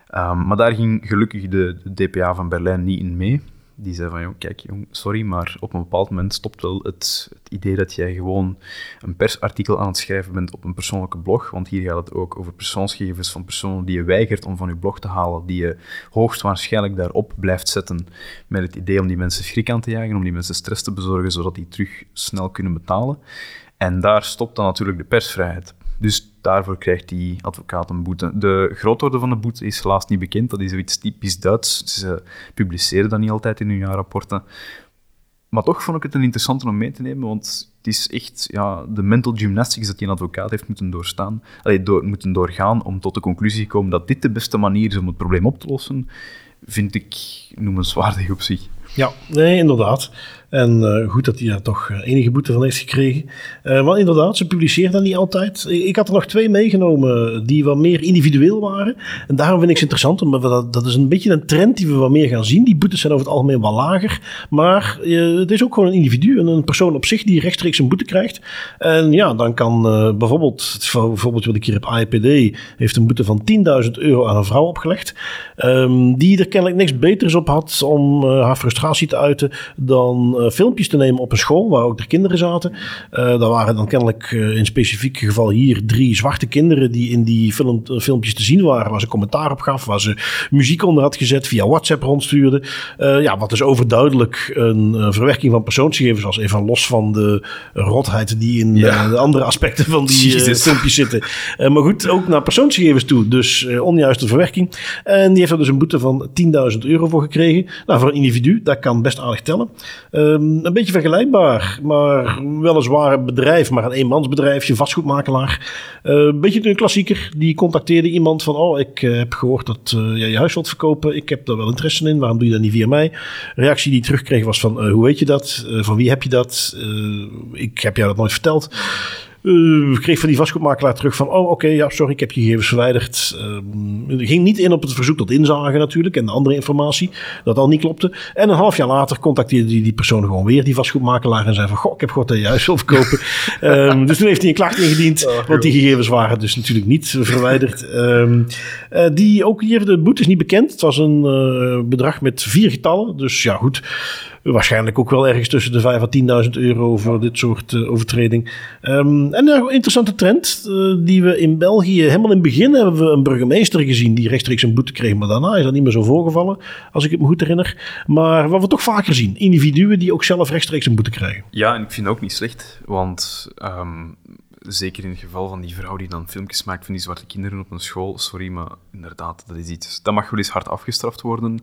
Ehm, maar daar ging gelukkig de, de DPA van Berlijn niet in mee. Die zei van, kijk jong, sorry, maar op een bepaald moment stopt wel het, het idee dat jij gewoon een persartikel aan het schrijven bent op een persoonlijke blog, want hier gaat het ook over persoonsgegevens van personen die je weigert om van je blog te halen, die je hoogstwaarschijnlijk daarop blijft zetten met het idee om die mensen schrik aan te jagen, om die mensen stress te bezorgen, zodat die terug snel kunnen betalen. En daar stopt dan natuurlijk de persvrijheid. Dus daarvoor krijgt die advocaat een boete. De grootorde van de boete is helaas niet bekend. Dat is zoiets typisch Duits. Ze publiceren dat niet altijd in hun jaarrapporten. Maar toch vond ik het een interessante om mee te nemen, want het is echt ja, de mental gymnastics dat die een advocaat heeft moeten doorstaan, allee, door, moeten doorgaan om tot de conclusie te komen dat dit de beste manier is om het probleem op te lossen, vind ik noemenswaardig op zich. Ja, nee, inderdaad. En eh, goed dat hij daar toch eh, enige boete van heeft gekregen. Eh want inderdaad, ze publiceert dat niet altijd. Ik, had er nog twee meegenomen die wat meer individueel waren. En daarom vind ik ze interessant, dat, dat is een beetje een trend die we wat meer gaan zien. Die boetes zijn over het algemeen wat lager. Maar het is ook gewoon een individu, een, persoon op zich die rechtstreeks een boete krijgt. En ja, dan kan bijvoorbeeld, bijvoorbeeld wat ik hier heb, AIPD heeft een boete van 10.000 euro aan een vrouw opgelegd. Ehm, die er kennelijk niks beters op had om haar frustratie te uiten dan eh, filmpjes te nemen op een school waar ook de kinderen zaten. Eh daar waren dan kennelijk eh, in specifiek geval hier drie zwarte kinderen die in die film, filmpjes te zien waren, waar ze commentaar op gaf, waar ze muziek onder had gezet, via WhatsApp rondstuurde. Ja, wat dus overduidelijk een verwerking van persoonsgegevens was, even los van de rotheid die in Ja. de andere aspecten van die filmpjes zitten. Maar goed, ook naar persoonsgegevens toe, dus onjuiste verwerking. En die heeft er dus een boete van 10.000 euro voor gekregen. Nou, voor een individu, dat kan best aardig tellen. Een beetje vergelijkbaar, maar weliswaar een bedrijf, maar een eenmansbedrijfje, vastgoedmakelaar. Eh, een beetje een klassieker. Die contacteerde iemand van, oh, ik eh, heb gehoord dat eh, jij je huis wilt verkopen. Ik heb daar wel interesse in, waarom doe je dat niet via mij? Reactie die hij terugkreeg was van, eh, hoe weet je dat? Van wie heb je dat? Ik heb jou dat nooit verteld. Eh, kreeg van die vastgoedmakelaar terug van... oh, oké, ja, sorry, ik heb je gegevens verwijderd. Uh, ging niet in op het verzoek tot inzage natuurlijk... en de andere informatie, dat al niet klopte. En een half jaar later contacteerde die, die persoon gewoon weer... die vastgoedmakelaar en zei van... goh, ik heb gehoord dat je juist wil verkopen. um, dus toen heeft hij een klacht ingediend... Oh, want die gegevens waren dus natuurlijk niet verwijderd. Um, uh, die ook hier, de boete is niet bekend. Het was een uh, bedrag met vier getallen. Dus ja, goed waarschijnlijk ook wel ergens tussen de 5 à 10.000 euro voor dit soort uh, overtreding. Um, en een interessante trend uh, die we in België, helemaal in het begin hebben we een burgemeester gezien die rechtstreeks een boete kreeg, maar daarna is dat niet meer zo voorgevallen, als ik het me goed herinner. Maar wat we toch vaker zien, individuen die ook zelf rechtstreeks een boete krijgen. Ja, en ik vind het ook niet slecht, want um, zeker in het geval van die vrouw die dan filmpjes maakt van die zwarte kinderen op een school, sorry, maar inderdaad, dat is iets, dat mag wel eens hard afgestraft worden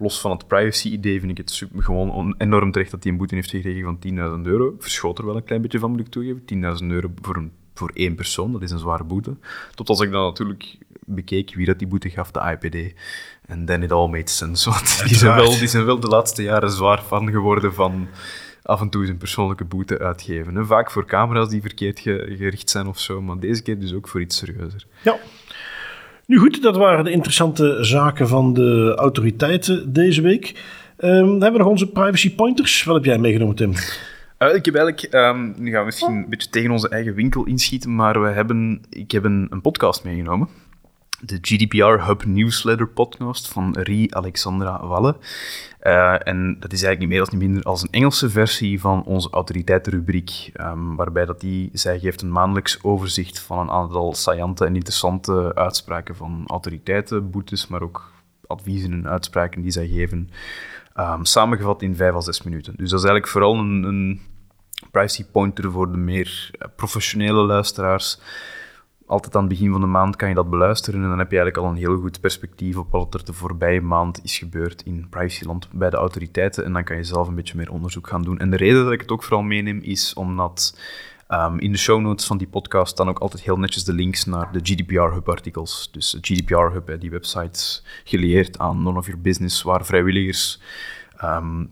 los van het privacy-idee vind ik het super, gewoon enorm terecht dat hij een boete heeft gekregen van 10.000 euro. Verschoot er wel een klein beetje van, moet ik toegeven. 10.000 euro voor, een, voor één persoon, dat is een zware boete. Tot als ik dan natuurlijk bekeek wie dat die boete gaf, de IPD. En then it all made sense. Want die zijn, wel, die zijn wel de laatste jaren zwaar van geworden van af en toe een persoonlijke boete uitgeven. Vaak voor camera's die verkeerd gericht zijn of zo, maar deze keer dus ook voor iets serieuzer. Ja. Nu goed, dat waren de interessante zaken van de autoriteiten deze week. Um, dan hebben we nog onze privacy pointers. Wat heb jij meegenomen, Tim? Uh, ik heb eigenlijk, um, nu gaan we misschien een beetje tegen onze eigen winkel inschieten, maar we hebben, ik heb een, een podcast meegenomen. De GDPR Hub Newsletter podcast van Rie Alexandra Walle. Uh, en dat is eigenlijk niet meer als niet minder als een Engelse versie van onze autoriteitenrubriek, um, waarbij dat die, zij geeft een maandelijks overzicht van een aantal saillante en interessante uitspraken van autoriteiten, boetes, maar ook adviezen en uitspraken die zij geven, um, samengevat in vijf à zes minuten. Dus dat is eigenlijk vooral een, een privacy pointer voor de meer professionele luisteraars altijd aan het begin van de maand kan je dat beluisteren en dan heb je eigenlijk al een heel goed perspectief op wat er de voorbije maand is gebeurd in privacyland bij de autoriteiten en dan kan je zelf een beetje meer onderzoek gaan doen. En de reden dat ik het ook vooral meeneem is omdat um, in de show notes van die podcast staan ook altijd heel netjes de links naar de GDPR Hub artikels. Dus GDPR Hub, die website geleerd aan None of Your Business, waar vrijwilligers um,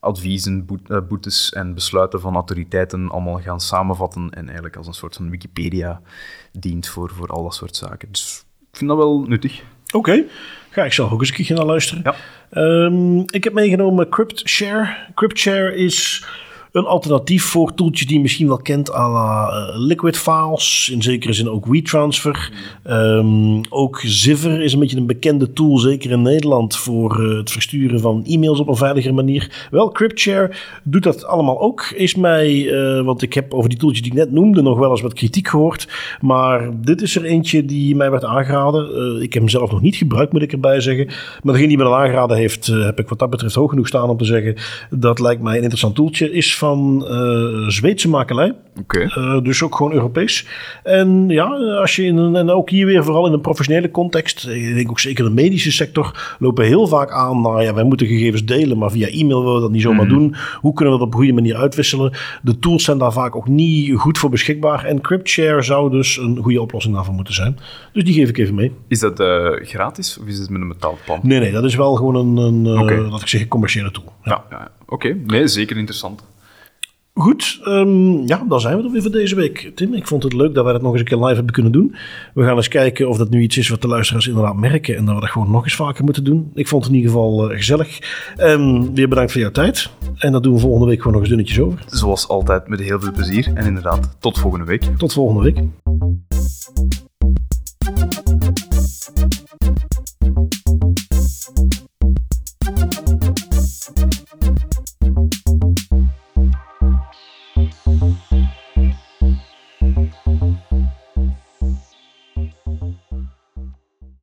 adviezen, eh, boetes en besluiten van autoriteiten allemaal gaan samenvatten en eigenlijk als een soort van Wikipedia dient voor, voor al dat soort zaken. Dus ik vind dat wel nuttig. Oké, ga ik zelf ook eens een keer naar luisteren. Ja. Um, ik heb meegenomen CryptShare. CryptShare is een alternatief voor toeltjes die je misschien wel kent, à la uh, Liquid Files, in zekere zin ook WeTransfer. Um, ook Ziver is een beetje een bekende tool, zeker in Nederland, voor uh, het versturen van e-mails op een veiligere manier. Wel, CryptShare doet dat allemaal ook, is mij, uh, want ik heb over die tooltjes die ik net noemde nog wel eens wat kritiek gehoord, maar dit is er eentje die mij werd aangeraden. ik heb hem zelf nog niet gebruikt, moet ik erbij zeggen, maar degene die me dan aangeraden heeft, heb ik wat dat betreft hoog genoeg staan om te zeggen, dat lijkt mij een interessant toeltje, is van uh, Zweedse makelij. Okay. Uh, dus ook gewoon Europees. En ja, als je in een, en ook hier weer vooral in een professionele context, ik denk ook zeker de medische sector, lopen heel vaak aan naar ja, wij moeten gegevens delen, maar via e-mail willen we dat niet zomaar mm. doen. Hoe kunnen we dat op een goede manier uitwisselen? De tools zijn daar vaak ook niet goed voor beschikbaar. En CryptShare zou dus een goede oplossing daarvoor moeten zijn. Dus die geef ik even mee. Is dat uh, gratis of is het met een betaalplan? Nee, nee, dat is wel gewoon een, een okay. laat ik zeggen, commerciële tool. Ja, ja, ja. oké. Okay. Nee, zeker interessant. Goed, um, ja, dan zijn we er weer voor deze week. Tim, ik vond het leuk dat wij dat nog eens een keer live hebben kunnen doen. We gaan eens kijken of dat nu iets is wat de luisteraars inderdaad merken en dat we dat gewoon nog eens vaker moeten doen. Ik vond het in ieder geval uh, gezellig. Um, weer bedankt voor jouw tijd. En dat doen we volgende week gewoon nog eens dunnetjes over. Zoals altijd met heel veel plezier. En inderdaad, tot volgende week. Tot volgende week.